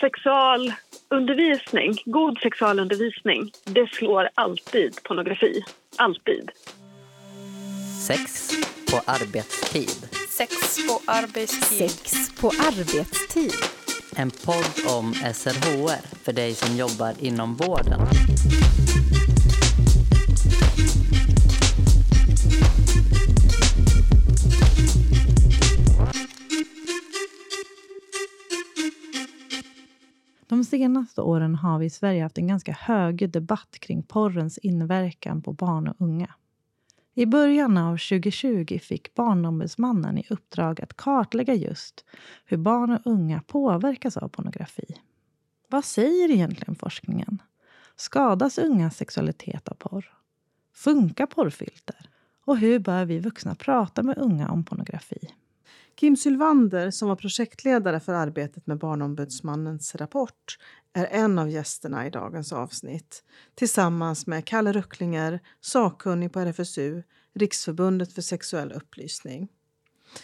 sexualundervisning, god sexualundervisning, det slår alltid pornografi. Alltid. Sex på arbetstid. Sex på arbetstid. Sex på arbetstid. En podd om SRHR för dig som jobbar inom vården. Senaste åren har vi i Sverige haft en ganska hög debatt kring porrens inverkan på barn och unga. I början av 2020 fick Barnombudsmannen i uppdrag att kartlägga just hur barn och unga påverkas av pornografi. Vad säger egentligen forskningen? Skadas ungas sexualitet av porr? Funkar porrfilter? Och hur bör vi vuxna prata med unga om pornografi? Kim Sylvander, som var projektledare för arbetet med Barnombudsmannens rapport, är en av gästerna i dagens avsnitt tillsammans med Kalle Rucklinger, sakkunnig på RFSU, Riksförbundet för sexuell upplysning.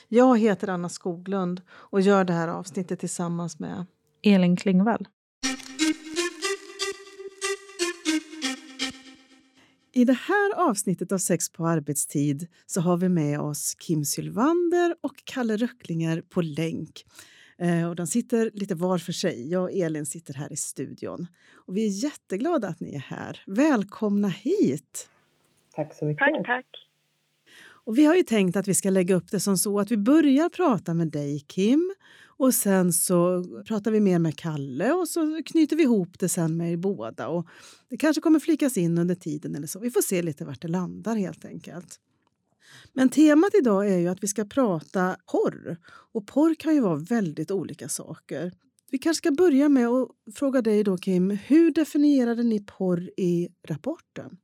Jag heter Anna Skoglund och gör det här avsnittet tillsammans med Elin Klingvall. I det här avsnittet av Sex på arbetstid så har vi med oss Kim Sylvander och Kalle Röcklinger på länk. Eh, och de sitter lite var för sig. Jag och Elin sitter här i studion. Och vi är jätteglada att ni är här. Välkomna hit! Tack så mycket. Tack, tack. Och vi har ju tänkt att vi ska lägga upp det som så att vi börjar prata med dig Kim och sen så pratar vi mer med Kalle och så knyter vi ihop det sen med er båda. Och det kanske kommer flikas in under tiden eller så. Vi får se lite vart det landar helt enkelt. Men temat idag är ju att vi ska prata porr. Och porr kan ju vara väldigt olika saker. Vi kanske ska börja med att fråga dig då Kim, hur definierade ni porr i rapporten?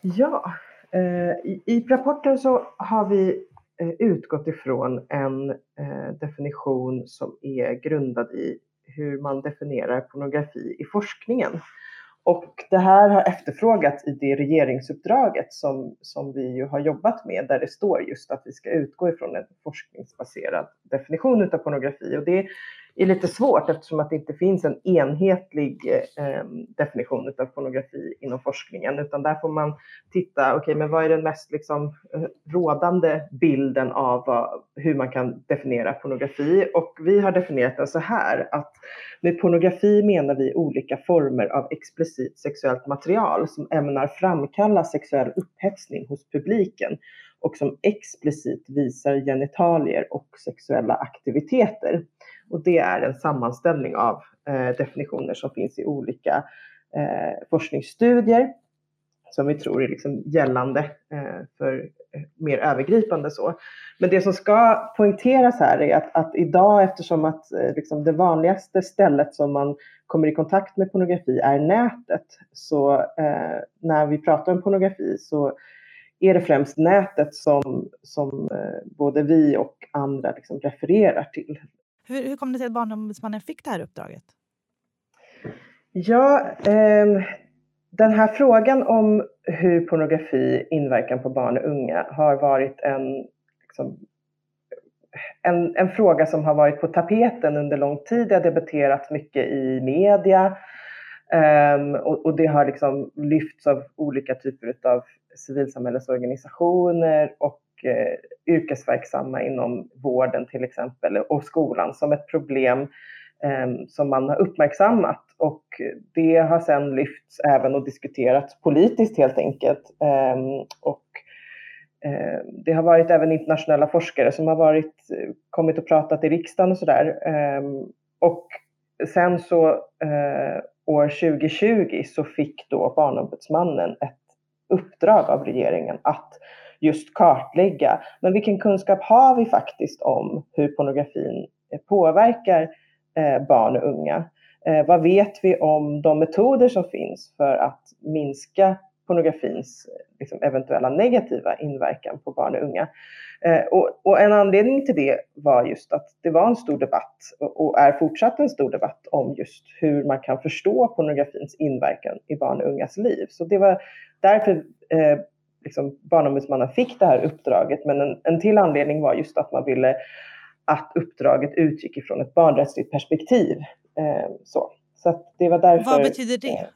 Ja, eh, i, i rapporten så har vi Eh, utgått ifrån en eh, definition som är grundad i hur man definierar pornografi i forskningen. Och det här har efterfrågats i det regeringsuppdraget som, som vi ju har jobbat med, där det står just att vi ska utgå ifrån en forskningsbaserad definition av pornografi. Och det är lite svårt eftersom att det inte finns en enhetlig eh, definition av pornografi inom forskningen, utan där får man titta, okej, okay, men vad är den mest liksom, eh, rådande bilden av vad, hur man kan definiera pornografi? Och vi har definierat den så här, att med pornografi menar vi olika former av explicit sexuellt material som ämnar framkalla sexuell upphetsning hos publiken och som explicit visar genitalier och sexuella aktiviteter. Och det är en sammanställning av eh, definitioner som finns i olika eh, forskningsstudier som vi tror är liksom gällande eh, för eh, mer övergripande så. Men det som ska poängteras här är att, att idag eftersom att eh, liksom det vanligaste stället som man kommer i kontakt med pornografi är nätet, så eh, när vi pratar om pornografi så är det främst nätet som, som eh, både vi och andra liksom refererar till. Hur, hur kom det sig att Barnombudsmannen fick det här uppdraget? Ja, eh, den här frågan om hur pornografi inverkar på barn och unga har varit en, liksom, en, en, fråga som har varit på tapeten under lång tid. Det har debatterats mycket i media eh, och, och, det har liksom lyfts av olika typer av civilsamhällesorganisationer och eh, yrkesverksamma inom vården till exempel och skolan som ett problem eh, som man har uppmärksammat och det har sedan lyfts även och diskuterats politiskt helt enkelt. Eh, och ehm, det har varit även internationella forskare som har varit, kommit och pratat i riksdagen och sådär. Ehm, och sen så eh, år 2020 så fick då Barnombudsmannen ett uppdrag av regeringen att just kartlägga, men vilken kunskap har vi faktiskt om hur pornografin eh, påverkar eh, barn och unga? Eh, vad vet vi om de metoder som finns för att minska pornografins liksom, eventuella negativa inverkan på barn och unga? Eh, och, och, en anledning till det var just att det var en stor debatt och är fortsatt en stor debatt om just hur man kan förstå pornografins inverkan i barn och ungas liv. Så det var därför eh, liksom Barnombudsmannen fick det här uppdraget. Men en, en till anledning var just att man ville att uppdraget utgick ifrån ett barnrättsligt perspektiv. Eh, så. Så det var därför, Vad betyder det? Eh,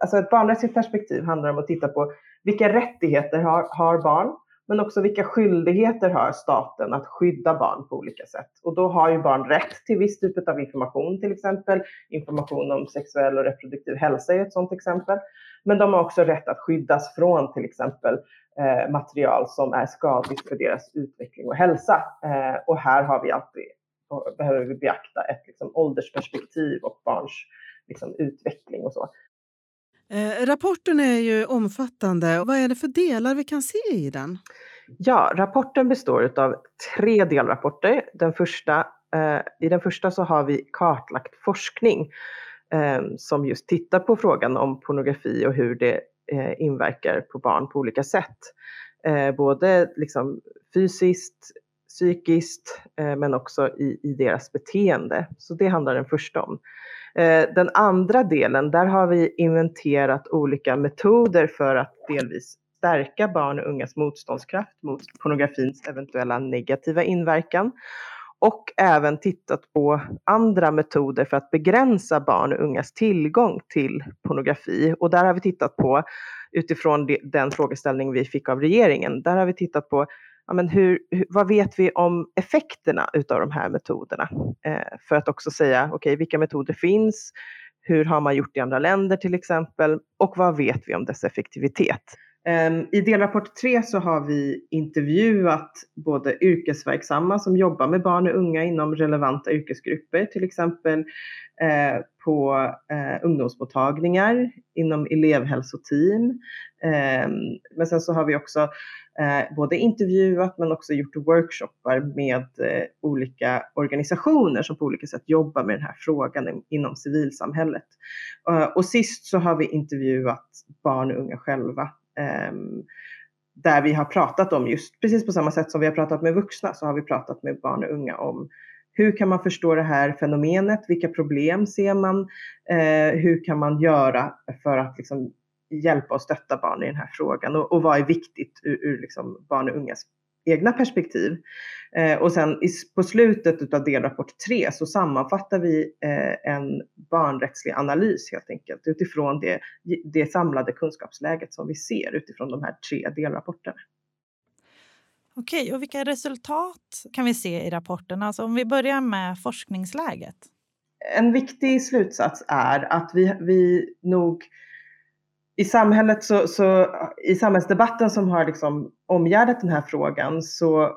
alltså ett barnrättsligt perspektiv handlar om att titta på vilka rättigheter har, har barn, men också vilka skyldigheter har staten att skydda barn på olika sätt. Och då har ju barn rätt till viss typ av information, till exempel information om sexuell och reproduktiv hälsa är ett sådant exempel. Men de har också rätt att skyddas från till exempel eh, material som är skadligt för deras utveckling och hälsa. Eh, och här har vi alltid, behöver vi beakta ett liksom, åldersperspektiv och barns liksom, utveckling och så. Eh, rapporten är ju omfattande. Vad är det för delar vi kan se i den? Ja, rapporten består av tre delrapporter. Den första, eh, I den första så har vi kartlagt forskning eh, som just tittar på frågan om pornografi och hur det eh, inverkar på barn på olika sätt. Eh, både liksom fysiskt, psykiskt eh, men också i, i deras beteende. Så det handlar den första om. Eh, den andra delen, där har vi inventerat olika metoder för att delvis stärka barn och ungas motståndskraft mot pornografins eventuella negativa inverkan och även tittat på andra metoder för att begränsa barn och ungas tillgång till pornografi. Och där har vi tittat på, utifrån den frågeställning vi fick av regeringen, där har vi tittat på ja, men hur, vad vet vi om effekterna utav de här metoderna? Eh, för att också säga, okej, okay, vilka metoder finns? Hur har man gjort i andra länder till exempel? Och vad vet vi om dess effektivitet? Ehm, I delrapport 3 så har vi intervjuat både yrkesverksamma som jobbar med barn och unga inom relevanta yrkesgrupper, till exempel eh, på eh, ungdomsmottagningar, inom elevhälsoteam. Ehm, men sen så har vi också eh, både intervjuat men också gjort workshoppar med eh, olika organisationer som på olika sätt jobbar med den här frågan inom civilsamhället. Och sist så har vi intervjuat barn och unga själva Ehm, där vi har pratat om just, precis på samma sätt som vi har pratat med vuxna, så har vi pratat med barn och unga om hur kan man förstå det här fenomenet? Vilka problem ser man? Eh, hur kan man göra för att liksom hjälpa och stötta barn i den här frågan? Och, och vad är viktigt ur, ur liksom barn och ungas egna perspektiv. Eh, och sen på slutet av delrapport 3 så sammanfattar vi eh, en barnrättslig analys helt enkelt utifrån det, det samlade kunskapsläget som vi ser utifrån de här tre delrapporterna. Okej, och vilka resultat kan vi se i rapporten? Alltså om vi börjar med forskningsläget. En viktig slutsats är att vi, vi nog i samhället så, så, i samhällsdebatten som har liksom omgärdat den här frågan så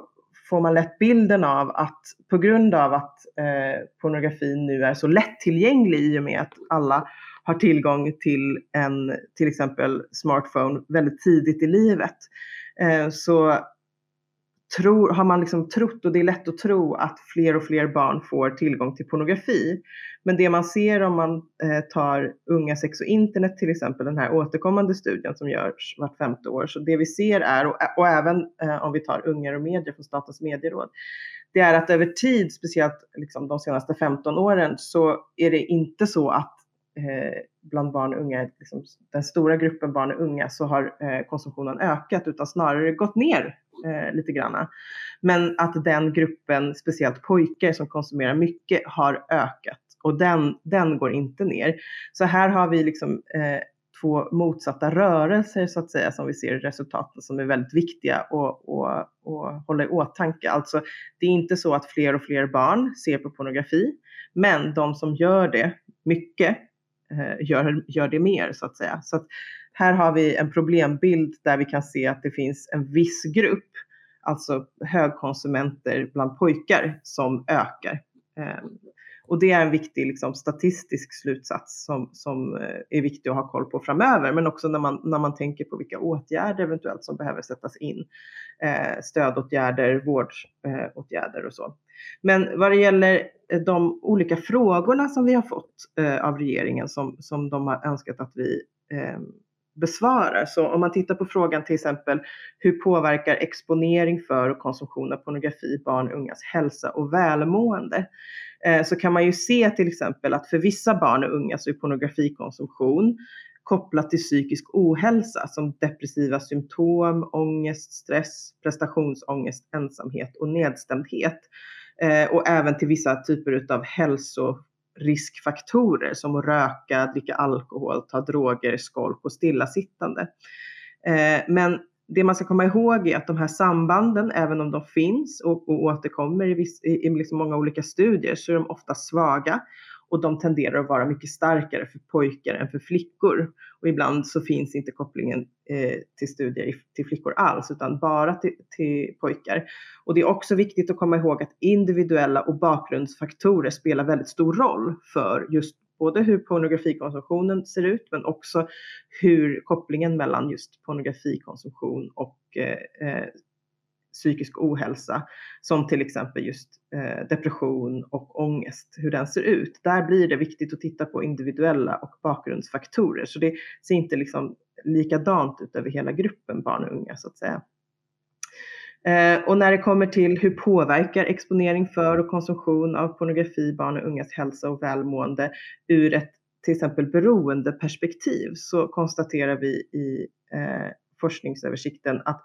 får man lätt bilden av att på grund av att eh, pornografin nu är så lättillgänglig i och med att alla har tillgång till en till exempel smartphone väldigt tidigt i livet eh, så tror, har man liksom trott, och det är lätt att tro, att fler och fler barn får tillgång till pornografi. Men det man ser om man eh, tar unga sex och internet till exempel, den här återkommande studien som görs vart femte år, så det vi ser är, och, och även eh, om vi tar ungar och medier från Statens medieråd, det är att över tid, speciellt liksom de senaste 15 åren, så är det inte så att eh, bland barn och unga, liksom, den stora gruppen barn och unga, så har eh, konsumtionen ökat utan snarare gått ner eh, lite grann. Men att den gruppen, speciellt pojkar som konsumerar mycket, har ökat och den, den går inte ner. Så här har vi liksom eh, två motsatta rörelser så att säga som vi ser i resultaten som är väldigt viktiga att hålla i åtanke. Alltså det är inte så att fler och fler barn ser på pornografi, men de som gör det mycket eh, gör, gör det mer så att säga. Så att här har vi en problembild där vi kan se att det finns en viss grupp, alltså högkonsumenter bland pojkar, som ökar. Eh, och det är en viktig liksom, statistisk slutsats som, som eh, är viktig att ha koll på framöver, men också när man, när man tänker på vilka åtgärder eventuellt som behöver sättas in. Eh, stödåtgärder, vårdåtgärder eh, och så. Men vad det gäller de olika frågorna som vi har fått eh, av regeringen som, som de har önskat att vi eh, besvarar. Så om man tittar på frågan till exempel hur påverkar exponering för och konsumtion av pornografi barn och ungas hälsa och välmående? Eh, så kan man ju se till exempel att för vissa barn och unga så är pornografikonsumtion kopplat till psykisk ohälsa som depressiva symptom, ångest, stress, prestationsångest, ensamhet och nedstämdhet. Eh, och även till vissa typer av hälso riskfaktorer som att röka, dricka alkohol, ta droger, skolk och stillasittande. Eh, men det man ska komma ihåg är att de här sambanden, även om de finns och, och återkommer i, viss, i, i liksom många olika studier, så är de ofta svaga och de tenderar att vara mycket starkare för pojkar än för flickor. Och ibland så finns inte kopplingen eh, till studier till flickor alls, utan bara till, till, pojkar. Och det är också viktigt att komma ihåg att individuella och bakgrundsfaktorer spelar väldigt stor roll för just både hur pornografikonsumtionen ser ut, men också hur kopplingen mellan just pornografikonsumtion och eh, eh psykisk ohälsa, som till exempel just eh, depression och ångest, hur den ser ut. Där blir det viktigt att titta på individuella och bakgrundsfaktorer, så det ser inte liksom likadant ut över hela gruppen barn och unga så att säga. Eh, och när det kommer till hur påverkar exponering för och konsumtion av pornografi barn och ungas hälsa och välmående ur ett till exempel beroendeperspektiv så konstaterar vi i eh, forskningsöversikten att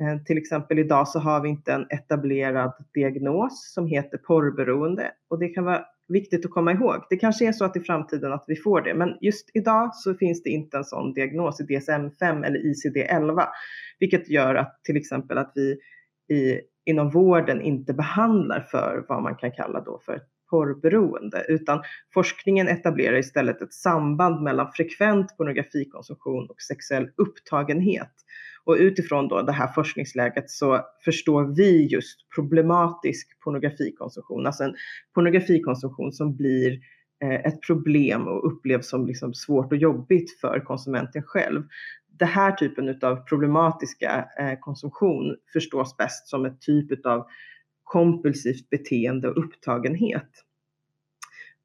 Eh, till exempel idag så har vi inte en etablerad diagnos som heter porrberoende och det kan vara viktigt att komma ihåg. Det kanske är så att i framtiden att vi får det, men just idag så finns det inte en sån diagnos i DSM-5 eller ICD-11, vilket gör att till exempel att vi i, inom vården inte behandlar för vad man kan kalla då för porrberoende, utan forskningen etablerar istället ett samband mellan frekvent pornografikonsumtion och sexuell upptagenhet. Och utifrån då det här forskningsläget så förstår vi just problematisk pornografikonsumtion, alltså en pornografikonsumtion som blir eh, ett problem och upplevs som liksom svårt och jobbigt för konsumenten själv. Den här typen av problematiska eh, konsumtion förstås bäst som ett typ av kompulsivt beteende och upptagenhet.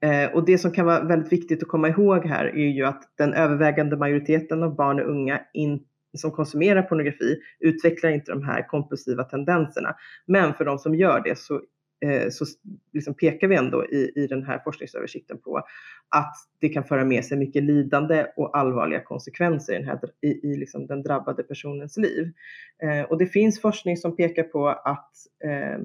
Eh, och det som kan vara väldigt viktigt att komma ihåg här är ju att den övervägande majoriteten av barn och unga inte som konsumerar pornografi utvecklar inte de här kompulsiva tendenserna. Men för de som gör det så, eh, så liksom pekar vi ändå i, i den här forskningsöversikten på att det kan föra med sig mycket lidande och allvarliga konsekvenser i den, här, i, i liksom den drabbade personens liv. Eh, och det finns forskning som pekar på att eh,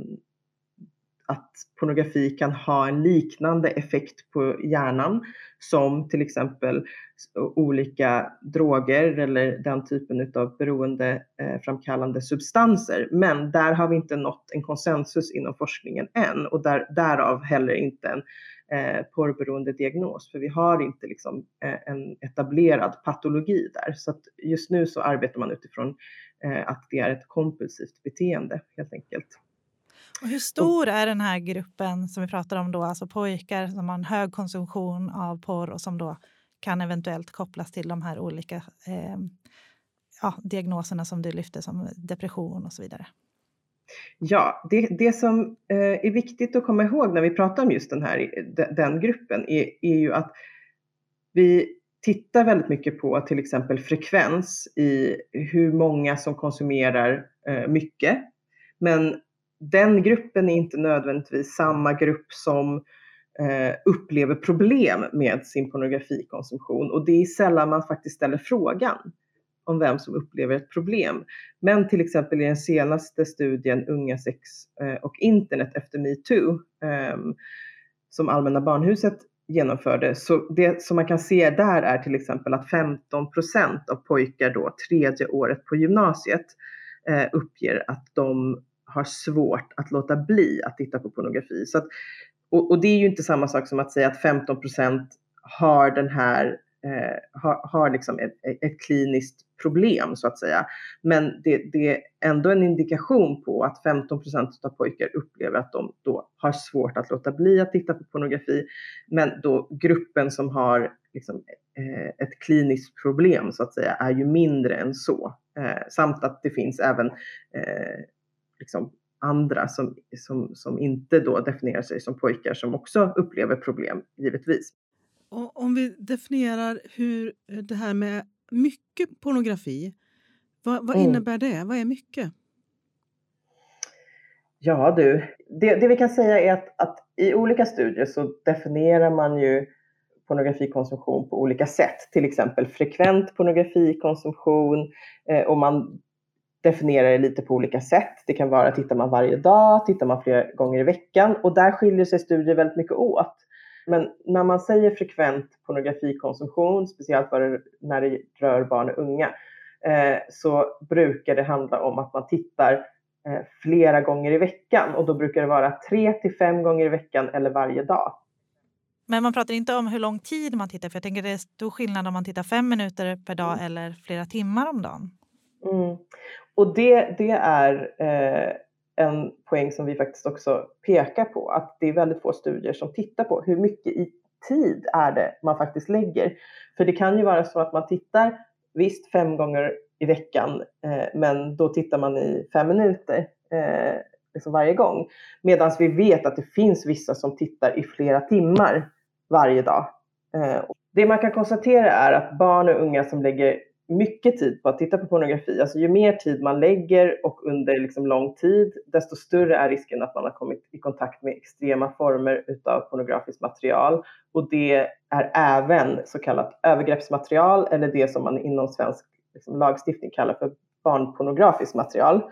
att pornografi kan ha en liknande effekt på hjärnan som till exempel olika droger eller den typen av beroendeframkallande eh, substanser. Men där har vi inte nått en konsensus inom forskningen än och där, därav heller inte en eh, porrberoende diagnos, för vi har inte liksom, eh, en etablerad patologi där. Så att just nu så arbetar man utifrån eh, att det är ett kompulsivt beteende helt enkelt. Och hur stor är den här gruppen som vi pratar om då, alltså pojkar som har en hög konsumtion av porr och som då kan eventuellt kopplas till de här olika eh, ja, diagnoserna som du lyfte som depression och så vidare? Ja, det, det som eh, är viktigt att komma ihåg när vi pratar om just den här den gruppen är, är ju att vi tittar väldigt mycket på till exempel frekvens i hur många som konsumerar eh, mycket. Men den gruppen är inte nödvändigtvis samma grupp som eh, upplever problem med sin pornografikonsumtion och det är sällan man faktiskt ställer frågan om vem som upplever ett problem. Men till exempel i den senaste studien Unga, sex eh, och internet efter metoo ehm, som Allmänna Barnhuset genomförde. Så det som man kan se där är till exempel att 15 procent av pojkar då tredje året på gymnasiet eh, uppger att de har svårt att låta bli att titta på pornografi. Så att, och, och, det är ju inte samma sak som att säga att 15 procent har den här eh, har, har liksom ett, ett kliniskt problem så att säga. Men det, det, är ändå en indikation på att 15 procent av pojkar upplever att de då har svårt att låta bli att titta på pornografi. Men då gruppen som har liksom, eh, ett kliniskt problem så att säga är ju mindre än så. Eh, samt att det finns även eh, liksom andra som, som, som inte då definierar sig som pojkar som också upplever problem, givetvis. Och om vi definierar hur det här med mycket pornografi, vad, vad mm. innebär det? Vad är mycket? Ja du, det, det vi kan säga är att, att, i olika studier så definierar man ju pornografikonsumtion på olika sätt. Till exempel frekvent pornografikonsumtion eh, och man definierar det lite på olika sätt. Det kan vara, tittar man varje dag, tittar man flera gånger i veckan och där skiljer sig studier väldigt mycket åt. Men när man säger frekvent pornografikonsumtion, speciellt när det rör barn och unga, eh, så brukar det handla om att man tittar eh, flera gånger i veckan och då brukar det vara tre till fem gånger i veckan eller varje dag. Men man pratar inte om hur lång tid man tittar, för jag tänker det är stor skillnad om man tittar fem minuter per dag mm. eller flera timmar om dagen. Mm. Och det, det är eh, en poäng som vi faktiskt också pekar på, att det är väldigt få studier som tittar på hur mycket i tid är det man faktiskt lägger. För det kan ju vara så att man tittar visst fem gånger i veckan, eh, men då tittar man i fem minuter eh, liksom varje gång. Medan vi vet att det finns vissa som tittar i flera timmar varje dag. Eh, det man kan konstatera är att barn och unga som lägger mycket tid på att titta på pornografi, alltså ju mer tid man lägger och under liksom lång tid, desto större är risken att man har kommit i kontakt med extrema former utav pornografiskt material. Och det är även så kallat övergreppsmaterial eller det som man inom svensk liksom, lagstiftning kallar för barnpornografiskt material.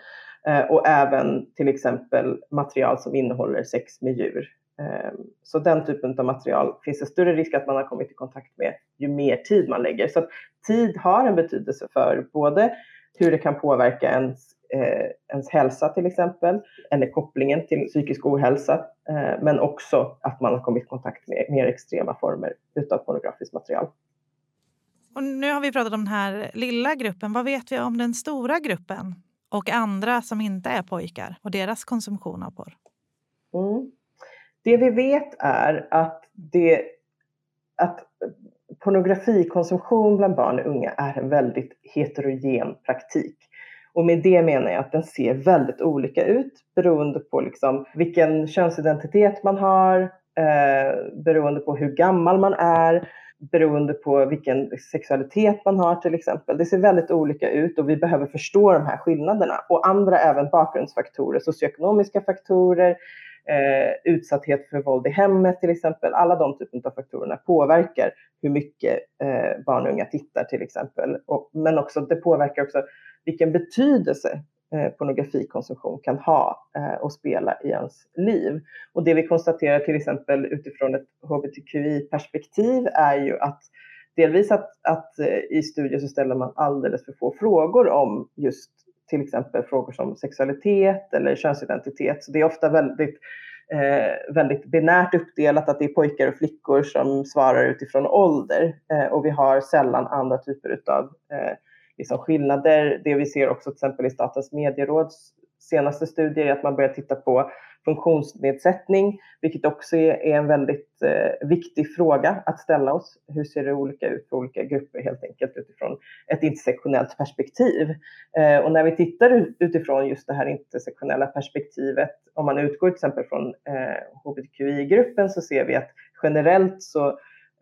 Eh, och även till exempel material som innehåller sex med djur. Ehm, så den typen av material finns det större risk att man har kommit i kontakt med ju mer tid man lägger. Så tid har en betydelse för både hur det kan påverka ens, eh, ens hälsa till exempel, eller kopplingen till psykisk ohälsa, eh, men också att man har kommit i kontakt med mer extrema former utav pornografiskt material. Och nu har vi pratat om den här lilla gruppen. Vad vet vi om den stora gruppen och andra som inte är pojkar och deras konsumtion av porr? Mm. Det vi vet är att, det, att pornografikonsumtion bland barn och unga är en väldigt heterogen praktik. Och med det menar jag att den ser väldigt olika ut beroende på liksom vilken könsidentitet man har, eh, beroende på hur gammal man är, beroende på vilken sexualitet man har till exempel. Det ser väldigt olika ut och vi behöver förstå de här skillnaderna. Och andra även bakgrundsfaktorer, socioekonomiska faktorer, eh, utsatthet för våld i hemmet till exempel. Alla de typen av faktorerna påverkar hur mycket eh, barn och unga tittar till exempel. Och, men också, det påverkar också vilken betydelse eh, pornografikonsumtion kan ha eh, och spela i ens liv. Och det vi konstaterar till exempel utifrån ett hbtqi-perspektiv är ju att delvis att, att eh, i studier så ställer man alldeles för få frågor om just till exempel frågor som sexualitet eller könsidentitet. Så det är ofta väldigt, eh, väldigt binärt uppdelat att det är pojkar och flickor som svarar utifrån ålder eh, och vi har sällan andra typer av eh, liksom skillnader. Det vi ser också till exempel i Statens medieråds senaste studier är att man börjar titta på funktionsnedsättning, vilket också är, en väldigt eh, viktig fråga att ställa oss. Hur ser det olika ut för olika grupper helt enkelt utifrån ett intersektionellt perspektiv? Eh, och när vi tittar utifrån just det här intersektionella perspektivet, om man utgår till exempel från eh, hbtqi-gruppen så ser vi att generellt så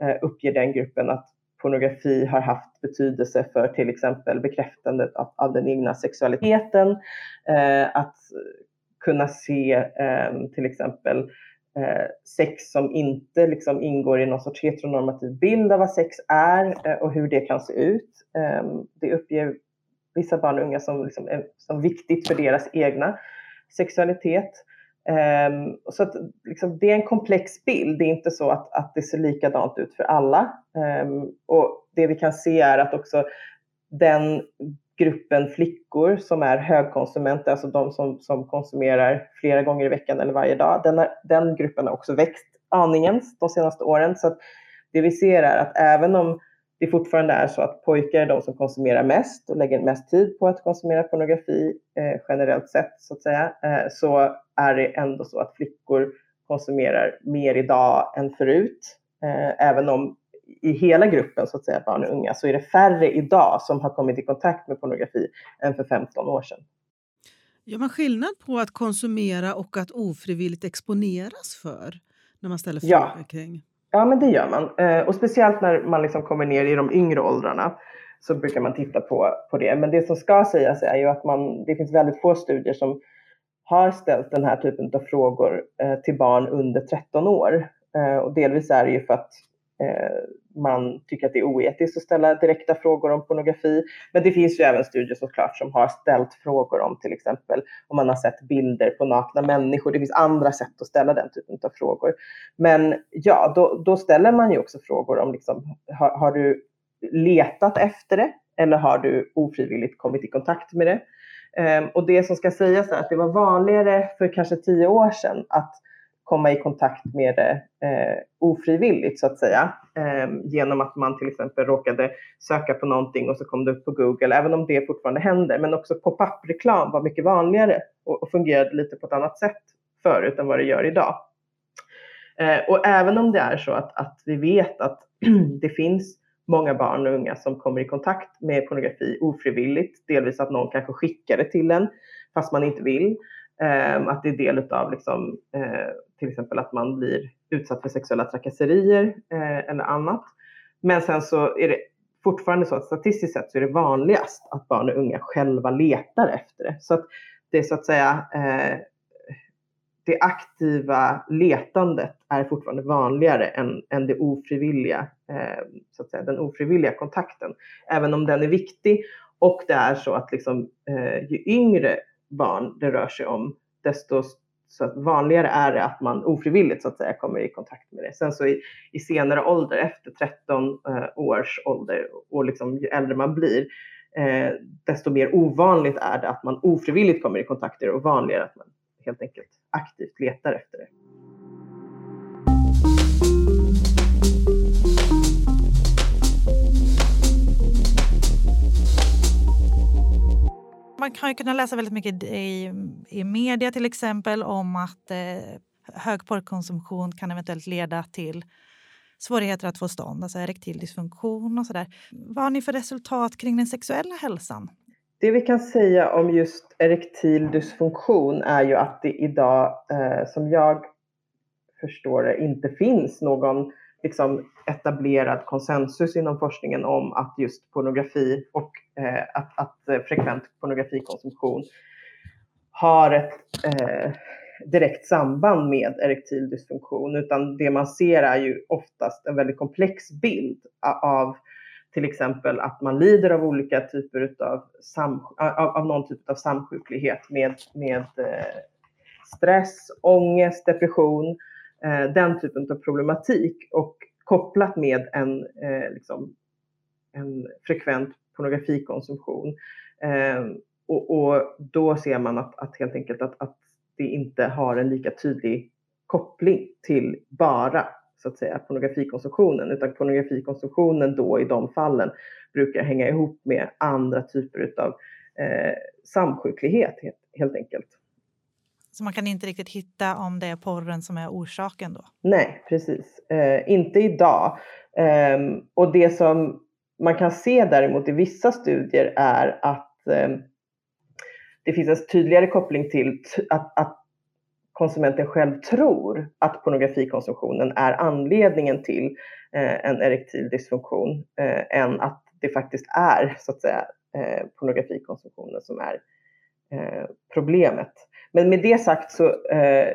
eh, uppger den gruppen att pornografi har haft betydelse för till exempel bekräftandet av, av den egna sexualiteten, eh, att kunna se eh, till exempel eh, sex som inte liksom ingår i någon sorts heteronormativ bild av vad sex är eh, och hur det kan se ut. Ehm, det uppger vissa barn och unga som, liksom, som viktigt för deras egna sexualitet. Ehm, så att, liksom, det är en komplex bild. Det är inte så att, att det ser likadant ut för alla. Ehm, och det vi kan se är att också den gruppen flickor som är högkonsumenter, alltså de som, som konsumerar flera gånger i veckan eller varje dag, den, är, den gruppen har också växt aningen de senaste åren. Så det vi ser är att även om det fortfarande är så att pojkar är de som konsumerar mest och lägger mest tid på att konsumera pornografi eh, generellt sett så att säga, eh, så är det ändå så att flickor konsumerar mer idag än förut. Eh, även om i hela gruppen, så att säga, barn och unga, så är det färre idag som har kommit i kontakt med pornografi än för 15 år sedan. Gör man skillnad på att konsumera och att ofrivilligt exponeras för? När man ställer frågor ja. kring? Ja, men det gör man. Eh, och speciellt när man liksom kommer ner i de yngre åldrarna så brukar man titta på, på det. Men det som ska sägas är ju att man, det finns väldigt få studier som har ställt den här typen av frågor eh, till barn under 13 år. Eh, och delvis är det ju för att Eh, man tycker att det är oetiskt att ställa direkta frågor om pornografi. Men det finns ju även studier såklart som har ställt frågor om till exempel om man har sett bilder på nakna människor. Det finns andra sätt att ställa den typen av frågor. Men ja, då, då ställer man ju också frågor om liksom, har, har du letat efter det eller har du ofrivilligt kommit i kontakt med det? Ehm, och det som ska sägas är att det var vanligare för kanske tio år sedan att komma i kontakt med det eh, ofrivilligt så att säga. Eh, genom att man till exempel råkade söka på någonting och så kom det upp på Google, även om det fortfarande händer. Men också pop-up-reklam var mycket vanligare och, och fungerade lite på ett annat sätt förut än vad det gör idag. Eh, och även om det är så att, att vi vet att det finns många barn och unga som kommer i kontakt med pornografi ofrivilligt, delvis att någon kanske skickar det till en fast man inte vill. Ehm, att det är del av liksom, eh, till exempel att man blir utsatt för sexuella trakasserier eh, eller annat. Men sen så är det fortfarande så att statistiskt sett så är det vanligast att barn och unga själva letar efter det. Så att det är så att säga eh, det aktiva letandet är fortfarande vanligare än, än det ofrivilliga, eh, så att säga, den ofrivilliga kontakten. Även om den är viktig och det är så att liksom, eh, ju yngre barn det rör sig om, desto så att vanligare är det att man ofrivilligt så att säga kommer i kontakt med det. Sen så i, i senare ålder, efter 13 eh, års ålder och liksom ju äldre man blir, eh, desto mer ovanligt är det att man ofrivilligt kommer i kontakt med det och vanligare att man helt enkelt aktivt letar efter det. Man kan ju kunna läsa väldigt mycket i, i media till exempel om att eh, hög porrkonsumtion kan eventuellt leda till svårigheter att få stånd, alltså erektil dysfunktion och sådär. Vad har ni för resultat kring den sexuella hälsan? Det vi kan säga om just erektil dysfunktion är ju att det idag, eh, som jag förstår det, inte finns någon liksom, etablerad konsensus inom forskningen om att just pornografi och Eh, att, att eh, frekvent pornografikonsumtion har ett eh, direkt samband med erektil dysfunktion, utan det man ser är ju oftast en väldigt komplex bild av till exempel att man lider av olika typer utav sam, av, av någon typ av samsjuklighet med, med eh, stress, ångest, depression, eh, den typen av problematik. Och kopplat med en, eh, liksom, en frekvent pornografikonsumtion. Eh, och, och, då ser man att, att helt enkelt att, att det inte har en lika tydlig koppling till bara så att säga pornografikonsumtionen, utan pornografikonsumtionen då i de fallen brukar hänga ihop med andra typer av eh, samsjuklighet helt, helt enkelt. Så man kan inte riktigt hitta om det är porren som är orsaken då? Nej, precis. Eh, inte idag. Eh, och det som man kan se däremot i vissa studier är att eh, det finns en tydligare koppling till att, att konsumenten själv tror att pornografikonsumtionen är anledningen till eh, en erektil dysfunktion eh, än att det faktiskt är så att säga eh, pornografikonsumtionen som är eh, problemet. Men med det sagt så eh,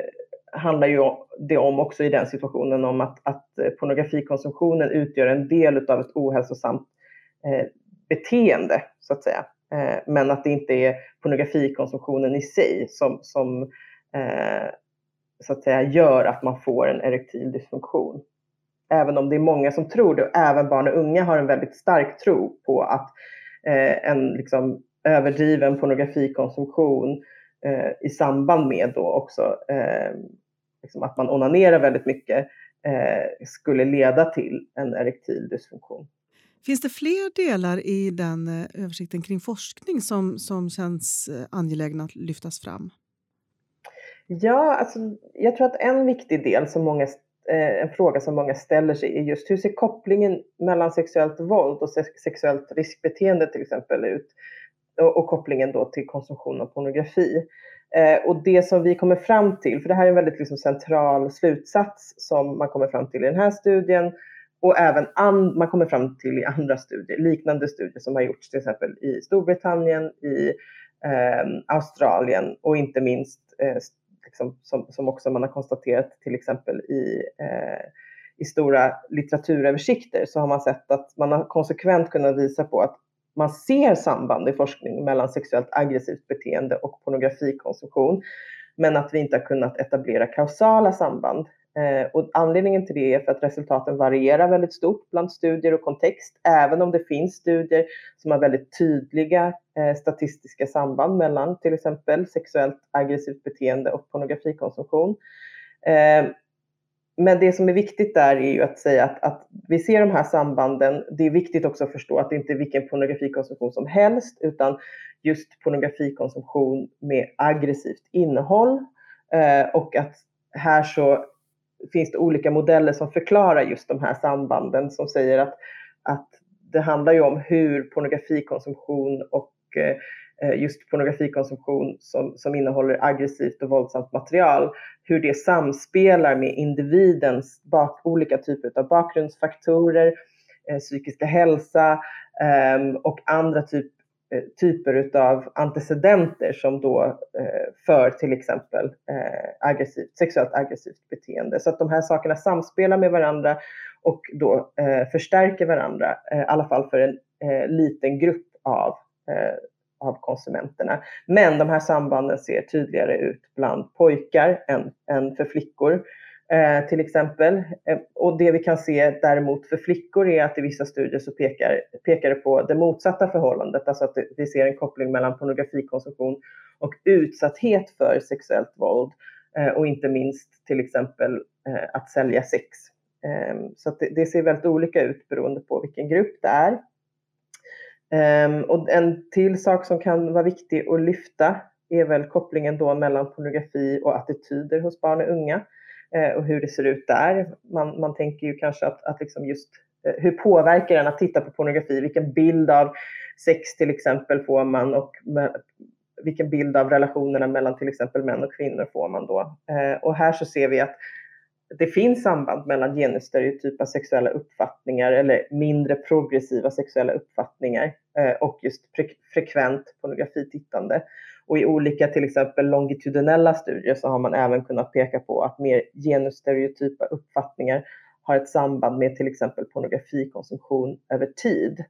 handlar ju det om också i den situationen om att, att eh, pornografikonsumtionen utgör en del av ett ohälsosamt Eh, beteende, så att säga. Eh, men att det inte är pornografikonsumtionen i sig som, som eh, så att säga, gör att man får en erektil dysfunktion. Även om det är många som tror det, och även barn och unga har en väldigt stark tro på att en liksom, överdriven pornografikonsumtion eh, i samband med då också eh, liksom att man onanerar väldigt mycket eh, skulle leda till en erektil dysfunktion. Finns det fler delar i den eh, översikten kring forskning som, som känns eh, angelägna att lyftas fram? Ja, alltså, jag tror att en viktig del, som många, eh, en fråga som många ställer sig är just hur ser kopplingen mellan sexuellt våld och sexuellt riskbeteende till exempel ut? och, och kopplingen då till konsumtion av pornografi. Eh, och det som vi kommer fram till, för det här är en väldigt liksom central slutsats som man kommer fram till i den här studien och även and, man kommer fram till i andra studier, liknande studier som har gjorts till exempel i Storbritannien, i eh, Australien och inte minst eh, liksom, som, som också man har konstaterat till exempel i, eh, i stora litteraturöversikter så har man sett att man har konsekvent kunnat visa på att man ser samband i forskning mellan sexuellt aggressivt beteende och pornografikonsumtion, men att vi inte har kunnat etablera kausala samband. Eh, och anledningen till det är för att resultaten varierar väldigt stort bland studier och kontext, även om det finns studier som har väldigt tydliga eh, statistiska samband mellan till exempel sexuellt aggressivt beteende och pornografikonsumtion. Eh, men det som är viktigt där är ju att säga att, att, vi ser de här sambanden. Det är viktigt också att förstå att det inte är vilken pornografikonsumtion som helst, utan just pornografikonsumtion med aggressivt innehåll. Eh, och att här så finns det olika modeller som förklarar just de här sambanden som säger att, att det handlar ju om hur pornografikonsumtion och eh, just pornografikonsumtion som, som innehåller aggressivt och våldsamt material, hur det samspelar med individens bak, olika typer av bakgrundsfaktorer, eh, psykiska hälsa eh, och andra typ, Eh, typer av antecedenter som då eh, för till exempel eh, aggressivt, sexuellt aggressivt beteende. Så att de här sakerna samspelar med varandra och då förstärker varandra, i alla fall för en liten grupp av av konsumenterna. Men de här sambanden ser tydligare ut bland pojkar än, än för flickor. Eh, till exempel. Eh, och det vi kan se däremot för flickor är att i vissa studier så pekar, pekar det på det motsatta förhållandet, alltså att vi ser en koppling mellan pornografikonsumtion och utsatthet för sexuellt våld eh, och inte minst till exempel eh, att sälja sex. Ehm, så det, det, ser väldigt olika ut beroende på vilken grupp det är. Um, och en till sak som kan vara viktig att lyfta är väl kopplingen då mellan pornografi och attityder hos barn och unga Eh, och hur det ser ut där. Man, man tänker ju kanske att, att liksom just eh, hur påverkar den att titta på pornografi? Vilken bild av sex till exempel får man och med, vilken bild av relationerna mellan till exempel män och kvinnor får man då? Eh, och här så ser vi att det finns samband mellan genusstereotypa sexuella uppfattningar eller mindre progressiva sexuella uppfattningar eh, och just frekvent pornografitittande. Och i olika till exempel longitudinella studier så har man även kunnat peka på att mer genusstereotypa uppfattningar har ett samband med till exempel pornografikonsumtion över tid.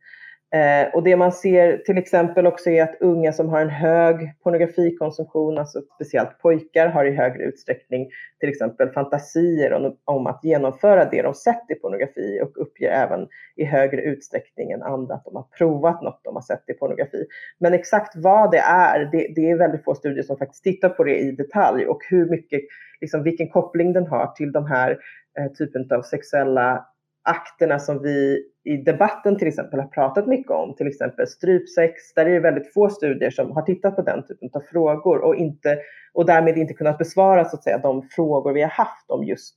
Eh, och det man ser till exempel också är att unga som har en hög pornografikonsumtion, alltså speciellt pojkar, har i högre utsträckning till exempel fantasier om, om, att genomföra det de sett i pornografi och uppger även i högre utsträckning än andra att de har provat något de har sett i pornografi. Men exakt vad det är, det, det är väldigt få studier som faktiskt tittar på det i detalj och hur mycket, liksom vilken koppling den har till de här eh, typen av sexuella akterna som vi i debatten till exempel har pratat mycket om, till exempel strypsex, där är det väldigt få studier som har tittat på den typen av frågor och, inte, och därmed inte kunnat besvara så att säga, de frågor vi har haft om just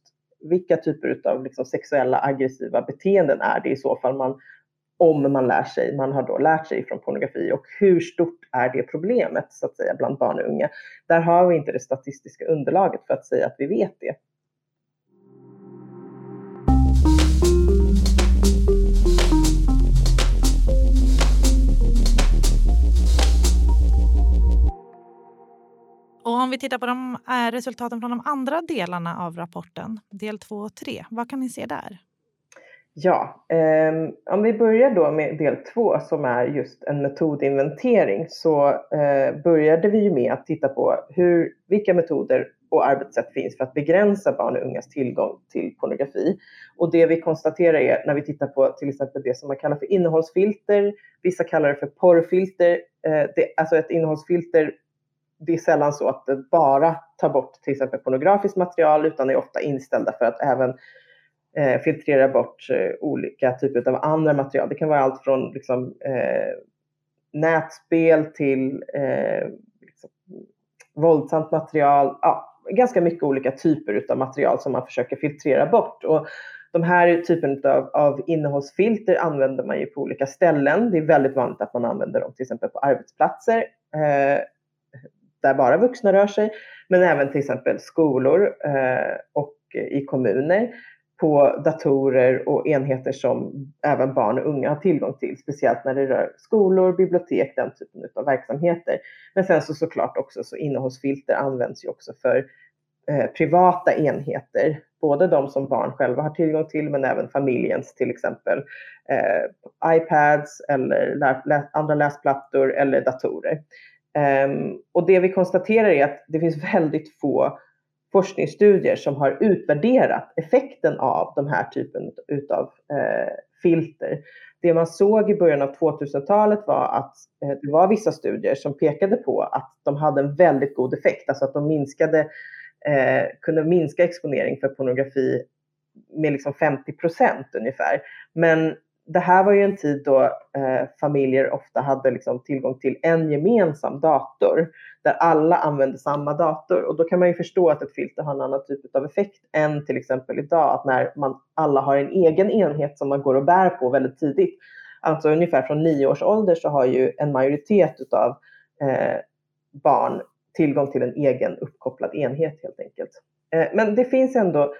vilka typer av liksom, sexuella aggressiva beteenden är det i så fall man, om man lär sig, man har då lärt sig från pornografi och hur stort är det problemet så att säga bland barn och unga. Där har vi inte det statistiska underlaget för att säga att vi vet det. Och om vi tittar på de, eh, resultaten från de andra delarna av rapporten, del 2 och 3, vad kan ni se där? Ja, eh, om vi börjar då med del 2 som är just en metodinventering så eh, började vi ju med att titta på hur, vilka metoder och arbetssätt finns för att begränsa barn och ungas tillgång till pornografi. Och det vi konstaterar är när vi tittar på till exempel det som man kallar för innehållsfilter, vissa kallar det för porrfilter, eh, det, alltså ett innehållsfilter det är sällan så att det bara tar bort till exempel pornografiskt material utan är ofta inställda för att även eh, filtrera bort eh, olika typer av andra material. Det kan vara allt från liksom, eh, nätspel till eh, liksom, våldsamt material. Ja, ganska mycket olika typer av material som man försöker filtrera bort. Och de här typen av, av innehållsfilter använder man ju på olika ställen. Det är väldigt vanligt att man använder dem till exempel på arbetsplatser. Eh, där bara vuxna rör sig, men även till exempel skolor eh, och i kommuner på datorer och enheter som även barn och unga har tillgång till, speciellt när det rör skolor, bibliotek, den typen av verksamheter. Men sen så såklart också så innehållsfilter används ju också för eh, privata enheter, både de som barn själva har tillgång till men även familjens till exempel eh, iPads eller lä andra läsplattor eller datorer. Um, och det vi konstaterar är att det finns väldigt få forskningsstudier som har utvärderat effekten av den här typen av eh, filter. Det man såg i början av 2000-talet var att eh, det var vissa studier som pekade på att de hade en väldigt god effekt, alltså att de minskade, eh, kunde minska exponering för pornografi med liksom 50 procent ungefär. Men det här var ju en tid då eh, familjer ofta hade liksom tillgång till en gemensam dator där alla använde samma dator. Och då kan man ju förstå att ett filter har en annan typ av effekt än till exempel idag, att när man alla har en egen enhet som man går och bär på väldigt tidigt. Alltså ungefär från nio års ålder så har ju en majoritet av eh, barn tillgång till en egen uppkopplad enhet helt enkelt. Eh, men det finns ändå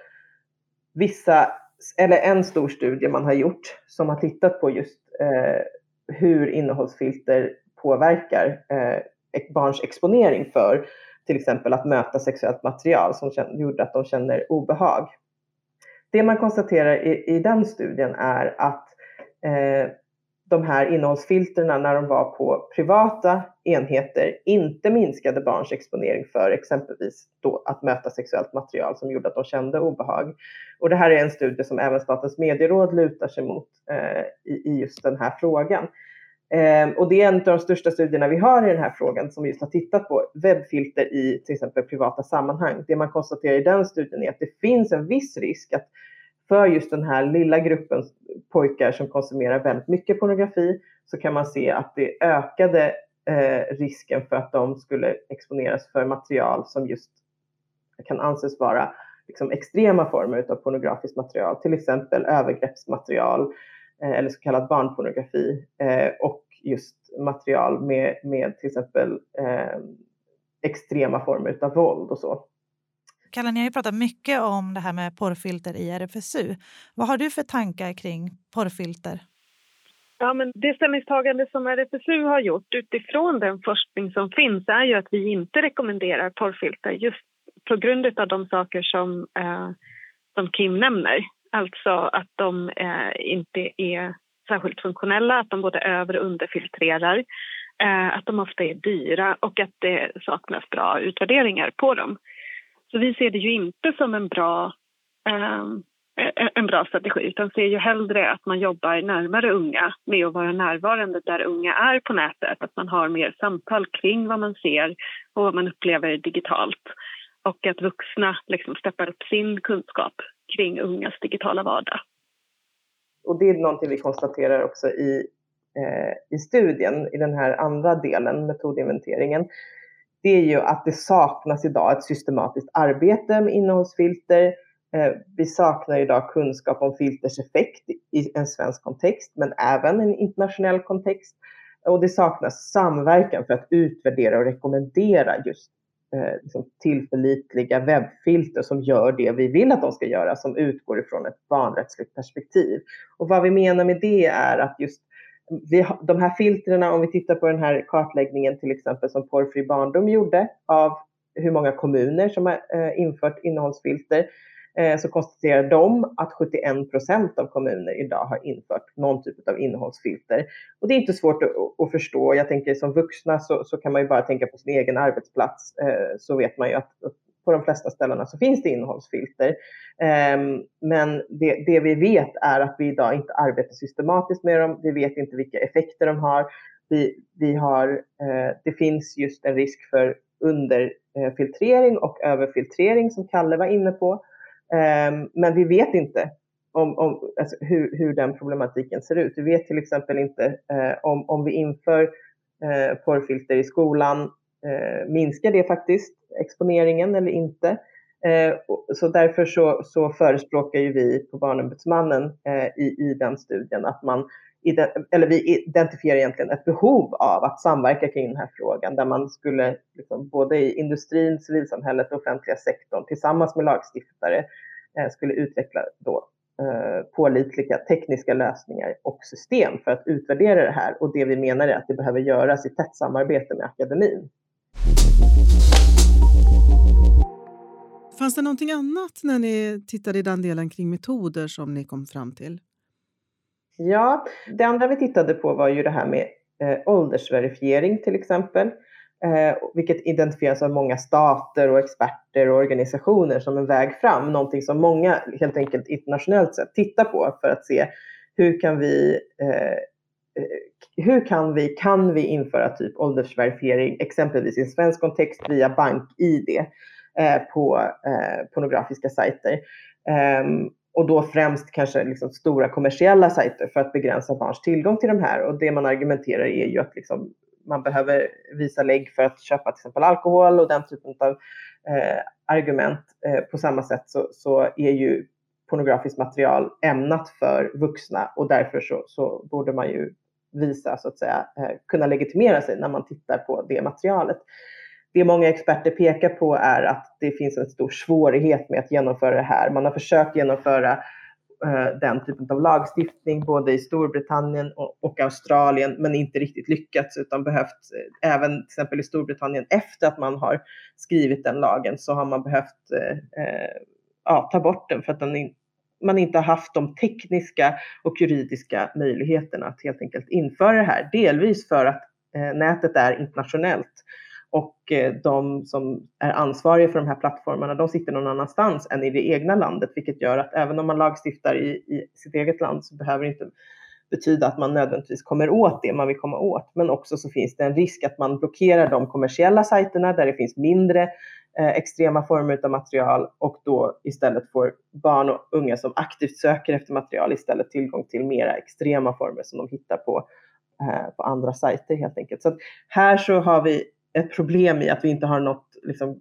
vissa eller en stor studie man har gjort som har tittat på just eh, hur innehållsfilter påverkar eh, barns exponering för till exempel att möta sexuellt material som gjorde att de känner obehag. Det man konstaterar i, i den studien är att eh, de här innehållsfilterna när de var på privata enheter inte minskade barns exponering för exempelvis då att möta sexuellt material som gjorde att de kände obehag. Och det här är en studie som även Statens medieråd lutar sig mot eh, i, i, just den här frågan. Eh, och det är en av de största studierna vi har i den här frågan som just har tittat på webbfilter i till exempel privata sammanhang. Det man konstaterar i den studien är att det finns en viss risk att för just den här lilla gruppen pojkar som konsumerar väldigt mycket pornografi så kan man se att det ökade eh, risken för att de skulle exponeras för material som just kan anses vara liksom, extrema former av pornografiskt material, till exempel övergreppsmaterial eh, eller så kallad barnpornografi eh, och just material med, med till exempel eh, extrema former av våld och så. Kalle, ni har ju pratat mycket om det här med porrfilter i RFSU. Vad har du för tankar kring porrfilter? Ja, men det ställningstagande som RFSU har gjort utifrån den forskning som finns är ju att vi inte rekommenderar porrfilter just på grund av de saker som, eh, som Kim nämner. Alltså att de eh, inte är särskilt funktionella, att de både över och underfiltrerar, eh, att de ofta är dyra och att det saknas bra utvärderingar på dem. Så vi ser det ju inte som en bra, eh, en bra strategi utan ser ju hellre att man jobbar närmare unga med att vara närvarande där unga är på nätet. Att man har mer samtal kring vad man ser och vad man upplever digitalt. Och att vuxna liksom steppar upp sin kunskap kring ungas digitala vardag. Och det är någonting vi konstaterar också i, eh, i studien, i den här andra delen, metodinventeringen det är ju att det saknas idag ett systematiskt arbete med innehållsfilter. Eh, vi saknar idag kunskap om filters effekt i en svensk kontext, men även i en internationell kontext. Och det saknas samverkan för att utvärdera och rekommendera just eh, liksom tillförlitliga webbfilter som gör det vi vill att de ska göra, som utgår ifrån ett barnrättsligt perspektiv. Och vad vi menar med det är att just vi, de här filtren, om vi tittar på den här kartläggningen till exempel som Porrfri barndom gjorde av hur många kommuner som har eh, infört innehållsfilter, eh, så konstaterar de att 71 procent av kommuner idag har infört någon typ av innehållsfilter. Och det är inte svårt att, att förstå. Jag tänker som vuxna så, så, kan man ju bara tänka på sin egen arbetsplats, eh, så vet man ju att på de flesta ställena så finns det innehållsfilter. Ehm, men det, det, vi vet är att vi idag inte arbetar systematiskt med dem. Vi vet inte vilka effekter de har. Vi, vi har eh, det finns just en risk för underfiltrering eh, och överfiltrering som Kalle var inne på. Ehm, men vi vet inte om, om alltså hur, hur, den problematiken ser ut. Vi vet till exempel inte eh, om, om vi inför porrfilter i skolan Eh, minskar det faktiskt exponeringen eller inte? Eh, så därför så, så förespråkar ju vi på Barnombudsmannen eh, i, i den studien att man eller vi identifierar egentligen ett behov av att samverka kring den här frågan där man skulle liksom, både i industrin, civilsamhället och offentliga sektorn tillsammans med lagstiftare eh, skulle utveckla då, eh, pålitliga tekniska lösningar och system för att utvärdera det här. Och det vi menar är att det behöver göras i tätt samarbete med akademin. Fanns det någonting annat när ni tittade i den delen kring metoder som ni kom fram till? Ja, det andra vi tittade på var ju det här med eh, åldersverifiering till exempel, eh, vilket identifieras av många stater och experter och organisationer som en väg fram, någonting som många helt enkelt internationellt sett tittar på för att se hur kan vi eh, Eh, hur kan vi, kan vi införa typ åldersverifiering, exempelvis i en svensk kontext via bank-id eh, på eh, pornografiska sajter? Um, och då främst kanske liksom stora kommersiella sajter för att begränsa barns tillgång till de här. Och det man argumenterar är ju att liksom man behöver visa lägg för att köpa till exempel alkohol och den typen av eh, argument. Eh, på samma sätt så, så, är ju pornografiskt material ämnat för vuxna och därför så, så borde man ju visa, så att säga, eh, kunna legitimera sig när man tittar på det materialet. Det många experter pekar på är att det finns en stor svårighet med att genomföra det här. Man har försökt genomföra eh, den typen av lagstiftning både i Storbritannien och Australien men inte riktigt lyckats utan behövt, eh, även till exempel i Storbritannien efter att man har skrivit den lagen så har man behövt ja, ta bort den för att den man inte har haft de tekniska och juridiska möjligheterna att helt enkelt införa det här. Delvis för att eh, nätet är internationellt och eh, de som är ansvariga för de här plattformarna, de sitter någon annanstans än i det egna landet, vilket gör att även om man lagstiftar i, i sitt eget land så behöver inte betyda att man nödvändigtvis kommer åt det man vill komma åt. Men också så finns det en risk att man blockerar de kommersiella sajterna där det finns mindre eh, extrema former av material och då istället får barn och unga som aktivt söker efter material istället tillgång till mera extrema former som de hittar på, eh, på andra sajter helt enkelt. Så här så har vi ett problem i att vi inte har något liksom,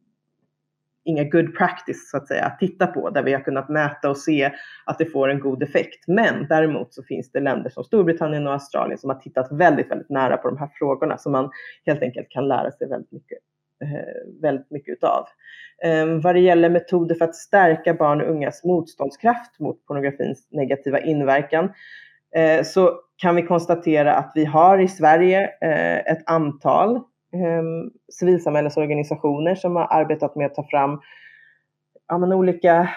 inga good practice så att säga att titta på där vi har kunnat mäta och se att det får en god effekt. Men däremot så finns det länder som Storbritannien och Australien som har tittat väldigt, väldigt nära på de här frågorna som man helt enkelt kan lära sig väldigt mycket, eh, väldigt mycket utav. Ehm, vad det gäller metoder för att stärka barn och ungas motståndskraft mot pornografins negativa inverkan eh, så kan vi konstatera att vi har i Sverige eh, ett antal Ehm, civilsamhällesorganisationer som har arbetat med att ta fram ja, men olika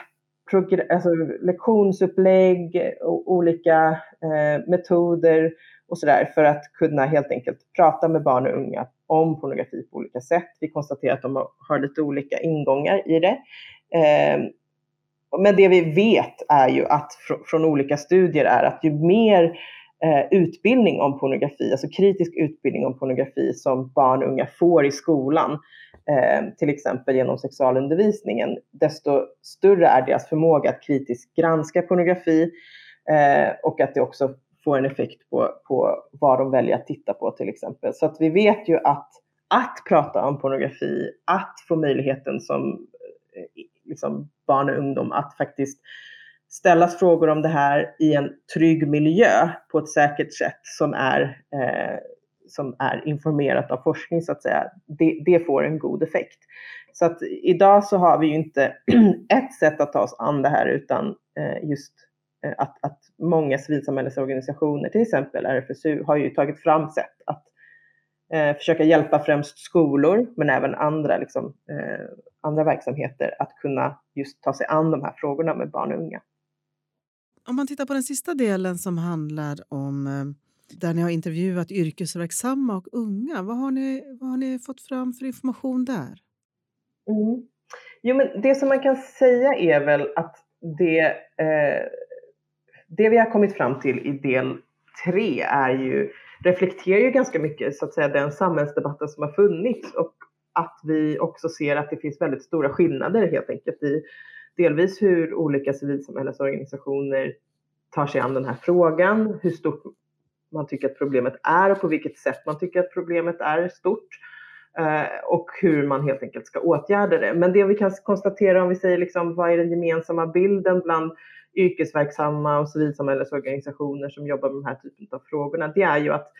alltså, lektionsupplägg och olika eh, metoder och sådär för att kunna helt enkelt prata med barn och unga om pornografi på olika sätt. Vi konstaterar att de har lite olika ingångar i det. Eh, men det vi vet är ju att fr från olika studier är att ju mer eh, utbildning om pornografi, alltså kritisk utbildning om pornografi som barn och unga får i skolan, eh, till exempel genom sexualundervisningen, desto större är deras förmåga att kritiskt granska pornografi eh, och att det också får en effekt på, på vad de väljer att titta på till exempel. Så att vi vet ju att att prata om pornografi, att få möjligheten som eh, liksom barn och ungdom att faktiskt ställas frågor om det här i en trygg miljö på ett säkert sätt som är, eh, som är informerat av forskning så att säga, det, det, får en god effekt. Så att idag så har vi ju inte ett sätt att ta oss an det här utan eh, just eh, att, att många civilsamhällesorganisationer, till exempel RFSU, har ju tagit fram sätt att eh, försöka hjälpa främst skolor men även andra, liksom, eh, andra verksamheter att kunna just ta sig an de här frågorna med barn och unga. Om man tittar på den sista delen som handlar om eh, där ni har intervjuat yrkesverksamma och unga. Vad har ni, vad har ni fått fram för information där? Mm. Jo, men det som man kan säga är väl att det, eh, det vi har kommit fram till i del tre är ju, reflekterar ju ganska mycket så att säga den samhällsdebatten som har funnits och att vi också ser att det finns väldigt stora skillnader helt enkelt i delvis hur olika civilsamhällesorganisationer tar sig an den här frågan, hur stort man tycker att problemet är och på vilket sätt man tycker att problemet är stort eh, och hur man helt enkelt ska åtgärda det. Men det vi kan konstatera om vi säger liksom, vad är den gemensamma bilden bland yrkesverksamma och civilsamhällesorganisationer som jobbar med den här typen av frågorna, det är ju att,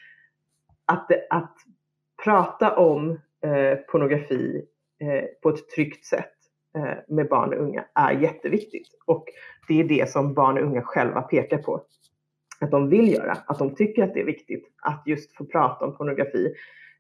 att, att prata om eh, pornografi eh, på ett tryggt sätt Eh, med barn och unga är jätteviktigt. Och det är det som barn och unga själva pekar på att de vill göra, att de tycker att det är viktigt att just få prata om pornografi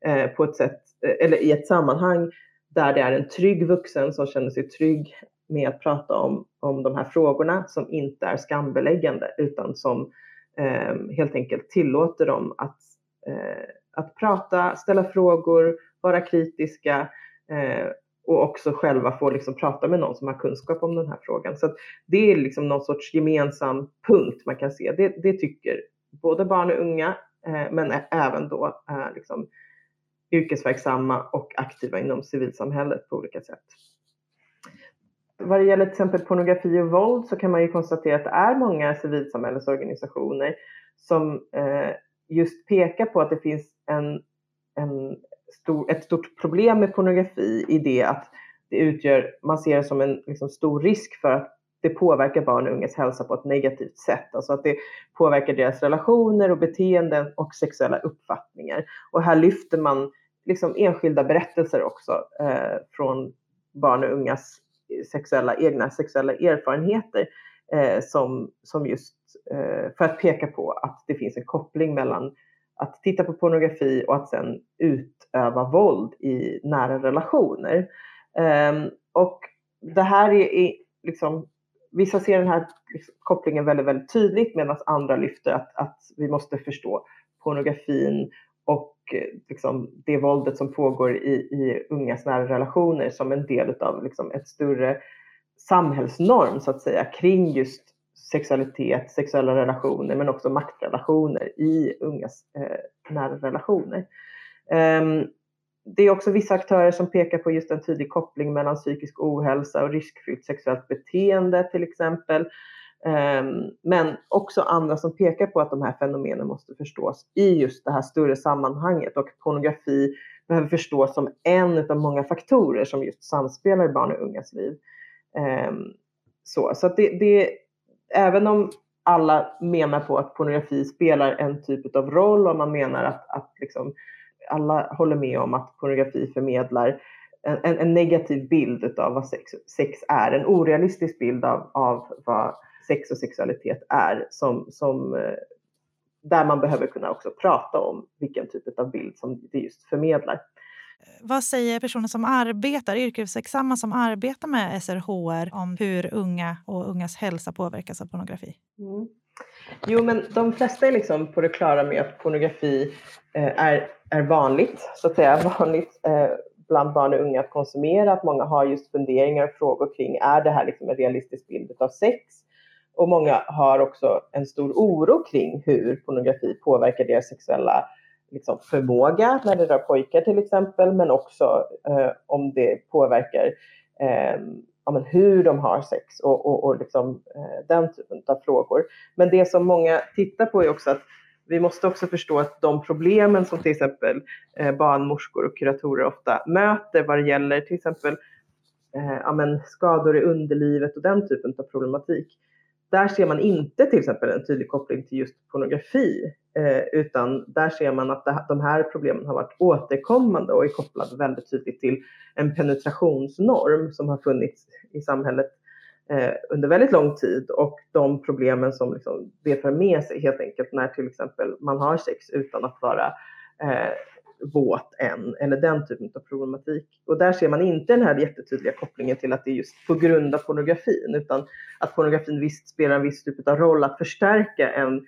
eh, på ett sätt, eh, eller i ett sammanhang där det är en trygg vuxen som känner sig trygg med att prata om, om de här frågorna som inte är skambeläggande utan som eh, helt enkelt tillåter dem att, eh, att prata, ställa frågor, vara kritiska eh, och också själva få liksom prata med någon som har kunskap om den här frågan. Så det är liksom någon sorts gemensam punkt man kan se. Det, det tycker både barn och unga, eh, men även då eh, liksom yrkesverksamma och aktiva inom civilsamhället på olika sätt. Vad det gäller till exempel pornografi och våld så kan man ju konstatera att det är många civilsamhällesorganisationer som eh, just pekar på att det finns en, en stor, ett stort problem med pornografi i det att det utgör, man ser det som en liksom, stor risk för att det påverkar barn och ungas hälsa på ett negativt sätt. Alltså att det påverkar deras relationer och beteenden och sexuella uppfattningar. Och här lyfter man liksom enskilda berättelser också eh, från barn och ungas sexuella, egna sexuella erfarenheter eh, som, som just eh, för att peka på att det finns en koppling mellan att titta på pornografi och att sen utöva våld i nära relationer. Ehm, och det här är, liksom, vissa ser den här kopplingen väldigt, väldigt tydligt medan andra lyfter att, att vi måste förstå pornografin och eh, liksom, det våldet som pågår i, i ungas nära relationer som en del av liksom, ett större samhällsnorm så att säga kring just sexualitet, sexuella relationer men också maktrelationer i ungas eh, nära relationer. Ehm, det är också vissa aktörer som pekar på just en tydlig koppling mellan psykisk ohälsa och riskfyllt sexuellt beteende till exempel. Ehm, men också andra som pekar på att de här fenomenen måste förstås i just det här större sammanhanget och pornografi behöver förstås som en av många faktorer som just samspelar i barn och ungas liv. Ehm, så, så att det, det, även om alla menar på att pornografi spelar en typ av roll och man menar att, att liksom alla håller med om att pornografi förmedlar en, en, en negativ bild av vad sex, sex, är, en orealistisk bild av, av vad sex och sexualitet är som, som eh, där man behöver kunna också prata om vilken typ av bild som det just förmedlar. Vad säger personer som arbetar, yrkesverksamma som arbetar med SRHR om hur unga och ungas hälsa påverkas av pornografi? Mm. Jo, men de flesta är liksom på det klara med att pornografi eh, är, är vanligt, så att säga, vanligt eh, bland barn och unga att konsumera, att många har just funderingar och frågor kring är det här liksom en realistisk bild av sex? Och många har också en stor oro kring hur pornografi påverkar deras sexuella liksom, förmåga när det rör pojkar till exempel, men också eh, om det påverkar eh, ja, men hur de har sex och, och, och liksom, eh, den typen av frågor. Men det som många tittar på är också att vi måste också förstå att de problemen som till exempel eh, barnmorskor och kuratorer ofta möter vad det gäller till exempel eh, ja, men skador i underlivet och den typen av problematik. Där ser man inte till exempel en tydlig koppling till just pornografi Eh, utan där ser man att de här problemen har varit återkommande och är kopplade väldigt tydligt till en penetrationsnorm som har funnits i samhället eh, Eh, under väldigt lång tid och de problemen som liksom det för med sig helt enkelt när till exempel man har sex utan att vara eh, våt än eller den typen av problematik. Och där ser man inte den här jättetydliga kopplingen till att det är just på grund av pornografin utan att pornografin visst spelar en viss typ av roll att förstärka en